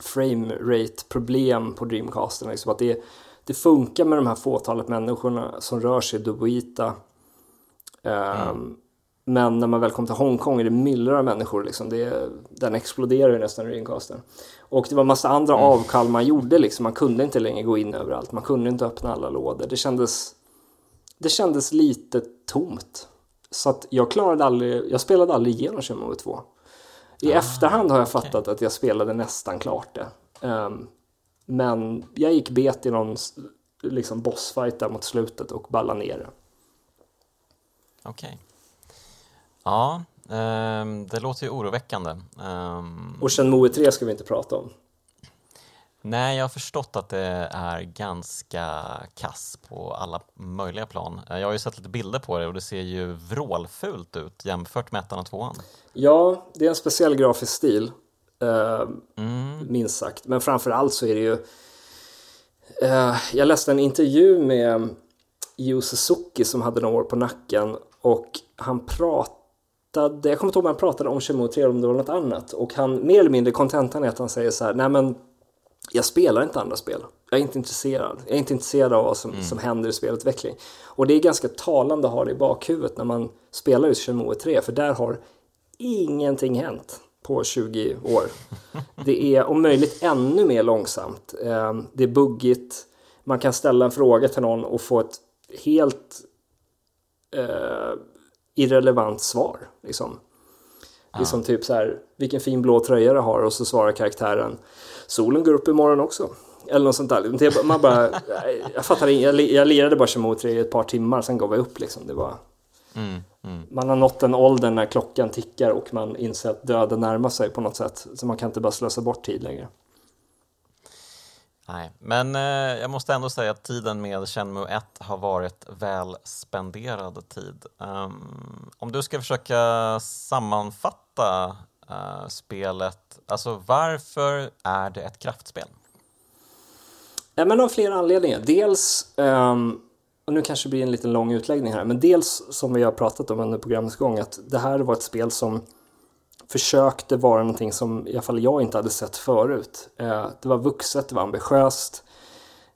frame rate problem på Dreamcasten. Liksom att det, det funkar med de här fåtalet människorna som rör sig i Dubuita. Mm. Ehm, um, men när man väl kom till Hongkong är det myllrar av människor. Liksom. Det, den exploderar ju nästan Dreamcasten. Och det var massa andra mm. avkall man gjorde. Liksom. Man kunde inte längre gå in överallt. Man kunde inte öppna alla lådor. Det kändes, det kändes lite tomt. Så att jag klarade aldrig, jag spelade aldrig igenom Shenmue 2. I ah, efterhand har jag okay. fattat att jag spelade nästan klart det. Um, men jag gick bet i någon liksom bossfight där mot slutet och ballade ner det. Okej. Okay. Ja, um, det låter ju oroväckande. Um, och Shenmue 3 ska vi inte prata om. Nej, jag har förstått att det är ganska kass på alla möjliga plan. Jag har ju sett lite bilder på det och det ser ju vrålfult ut jämfört med ettan och tvåan. Ja, det är en speciell grafisk stil, eh, mm. minst sagt. Men framför allt så är det ju... Eh, jag läste en intervju med Yu Suzuki som hade några år på nacken och han pratade jag kommer inte ihåg om han pratade om Shenmue 3 eller om det var något annat och han, mer eller mindre kontentan är att han säger så här, nej men jag spelar inte andra spel. Jag är inte intresserad. Jag är inte intresserad av vad som, mm. som händer i spelutveckling. Och det är ganska talande att ha det i bakhuvudet när man spelar just Shenmue 3, för där har ingenting hänt på 20 år. Det är om möjligt ännu mer långsamt. Ehm, det är buggigt. Man kan ställa en fråga till någon och få ett helt eh, irrelevant svar. Liksom. Det är som typ så här, vilken fin blå tröja du har och så svarar karaktären solen går upp imorgon också. Eller något sånt där. Man bara, jag fattar jag, jag lirade bara Shimotre i ett par timmar, sen gav jag upp liksom. Det var, mm, mm. Man har nått en ålder när klockan tickar och man inser att döden närmar sig på något sätt. Så man kan inte bara slösa bort tid längre. Nej, men eh, jag måste ändå säga att tiden med Shenmue 1 har varit väl spenderad tid. Um, om du ska försöka sammanfatta uh, spelet, alltså varför är det ett kraftspel? Ja, men av flera anledningar. Dels, um, och nu kanske det blir en liten lång utläggning här, men dels som vi har pratat om under programmets gång, att det här var ett spel som försökte vara någonting som i alla fall jag inte hade sett förut. Eh, det var vuxet, det var ambitiöst,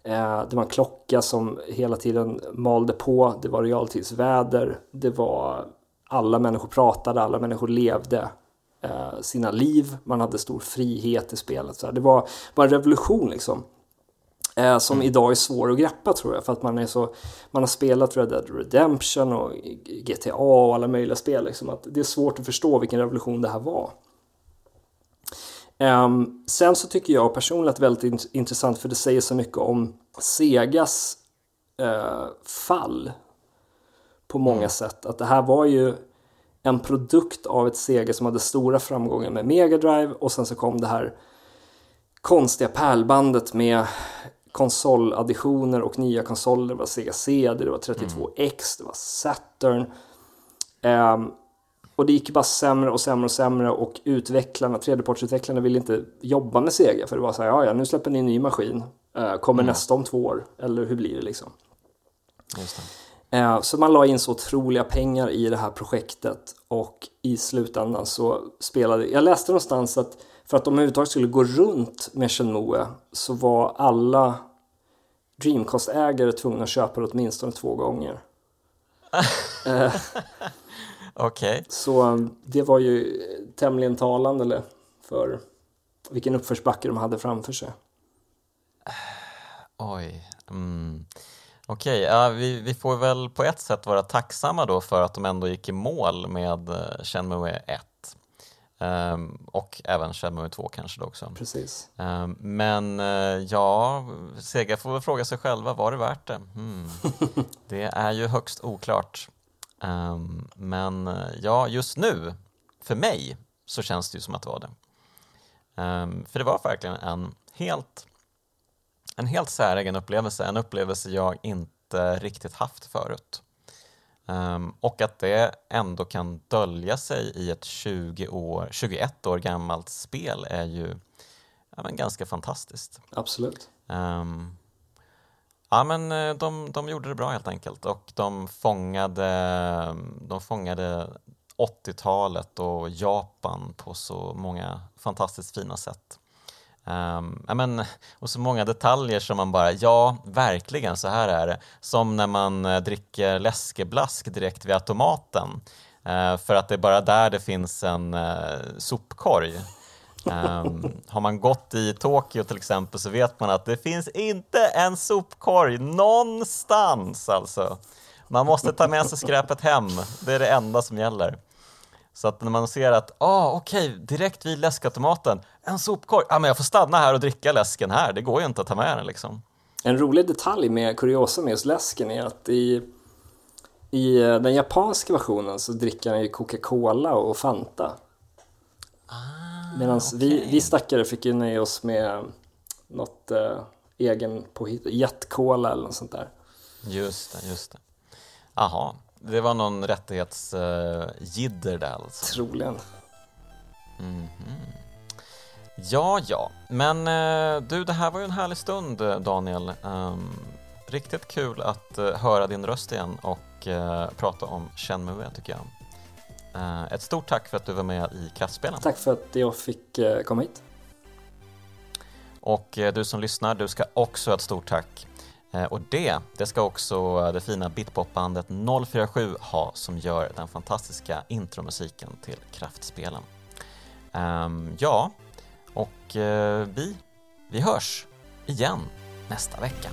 eh, det var en klocka som hela tiden malde på, det var realtidsväder, det var alla människor pratade, alla människor levde eh, sina liv, man hade stor frihet i spelet. Det var, var en revolution liksom. Eh, som mm. idag är svår att greppa tror jag för att man är så Man har spelat Red Dead Redemption och GTA och alla möjliga spel liksom att det är svårt att förstå vilken revolution det här var. Um, sen så tycker jag personligen att det är väldigt intressant för det säger så mycket om Segas uh, fall på många mm. sätt. Att det här var ju en produkt av ett Sega som hade stora framgångar med Mega Drive och sen så kom det här konstiga pärlbandet med konsoladditioner och nya konsoler. Det var Sega CD, det var 32X, mm. det var Saturn. Um, och det gick bara sämre och sämre och sämre och utvecklarna, tredjepartsutvecklarna ville inte jobba med Sega för det var så här, ja, ja nu släpper ni en ny maskin, uh, kommer mm. nästa om två år, eller hur blir det liksom? Det. Uh, så man la in så otroliga pengar i det här projektet och i slutändan så spelade, jag läste någonstans att för att de överhuvudtaget skulle gå runt med Shenmue så var alla Dreamcast-ägare tvungna att köpa det åtminstone två gånger. eh, Okej. Okay. Så um, det var ju tämligen talande för vilken uppförsbacke de hade framför sig. Oj. Mm. Okej, okay, ja, vi, vi får väl på ett sätt vara tacksamma då för att de ändå gick i mål med Shenmue 1. Um, och även Shenmue 2 kanske då också. Precis. Um, men uh, ja, Sega får väl fråga sig själva, var det värt det? Hmm. det är ju högst oklart. Um, men uh, ja, just nu, för mig, så känns det ju som att det var det. för det var verkligen en helt, en helt säregen upplevelse, en upplevelse jag inte riktigt haft förut. Um, och att det ändå kan dölja sig i ett 20 år, 21 år gammalt spel är ju ja, men ganska fantastiskt. Absolut. Um, ja, men eh, de, de gjorde det bra helt enkelt och de fångade, de fångade 80-talet och Japan på så många fantastiskt fina sätt. Um, ja, men, och så många detaljer som man bara, ja, verkligen så här är det. Som när man eh, dricker läskeblask direkt vid automaten. Uh, för att det är bara där det finns en uh, sopkorg. Um, har man gått i Tokyo till exempel så vet man att det finns inte en sopkorg någonstans alltså. Man måste ta med sig skräpet hem, det är det enda som gäller. Så att när man ser att, ah, okej, okay, direkt vid läskautomaten, en sopkorg, ah, men jag får stanna här och dricka läsken här, det går ju inte att ta med den liksom. En rolig detalj med kuriosa med just läsken är att i, i eh, den japanska versionen så dricker han ju Coca-Cola och Fanta. Ah, Medan okay. vi, vi stackare fick ju nöja oss med något eh, egen påhitt, Jet-Cola eller något sånt där. Just det, just det. Jaha, det var någon rättighetsjidder uh, där alltså? Troligen. Mm -hmm. Ja, ja, men uh, du, det här var ju en härlig stund Daniel. Um, riktigt kul att uh, höra din röst igen och prata om Shenmue tycker jag. ett stort tack för att du var med i Kraftspelen. Tack för att jag fick komma hit. Och du som lyssnar, du ska också ha ett stort tack Eh, Eh, och det, det ska också det fina bitpopbandet 047 ha som gör den fantastiska intromusiken till Kraftspelen. Um, ja, och uh, vi, vi hörs igen nästa vecka.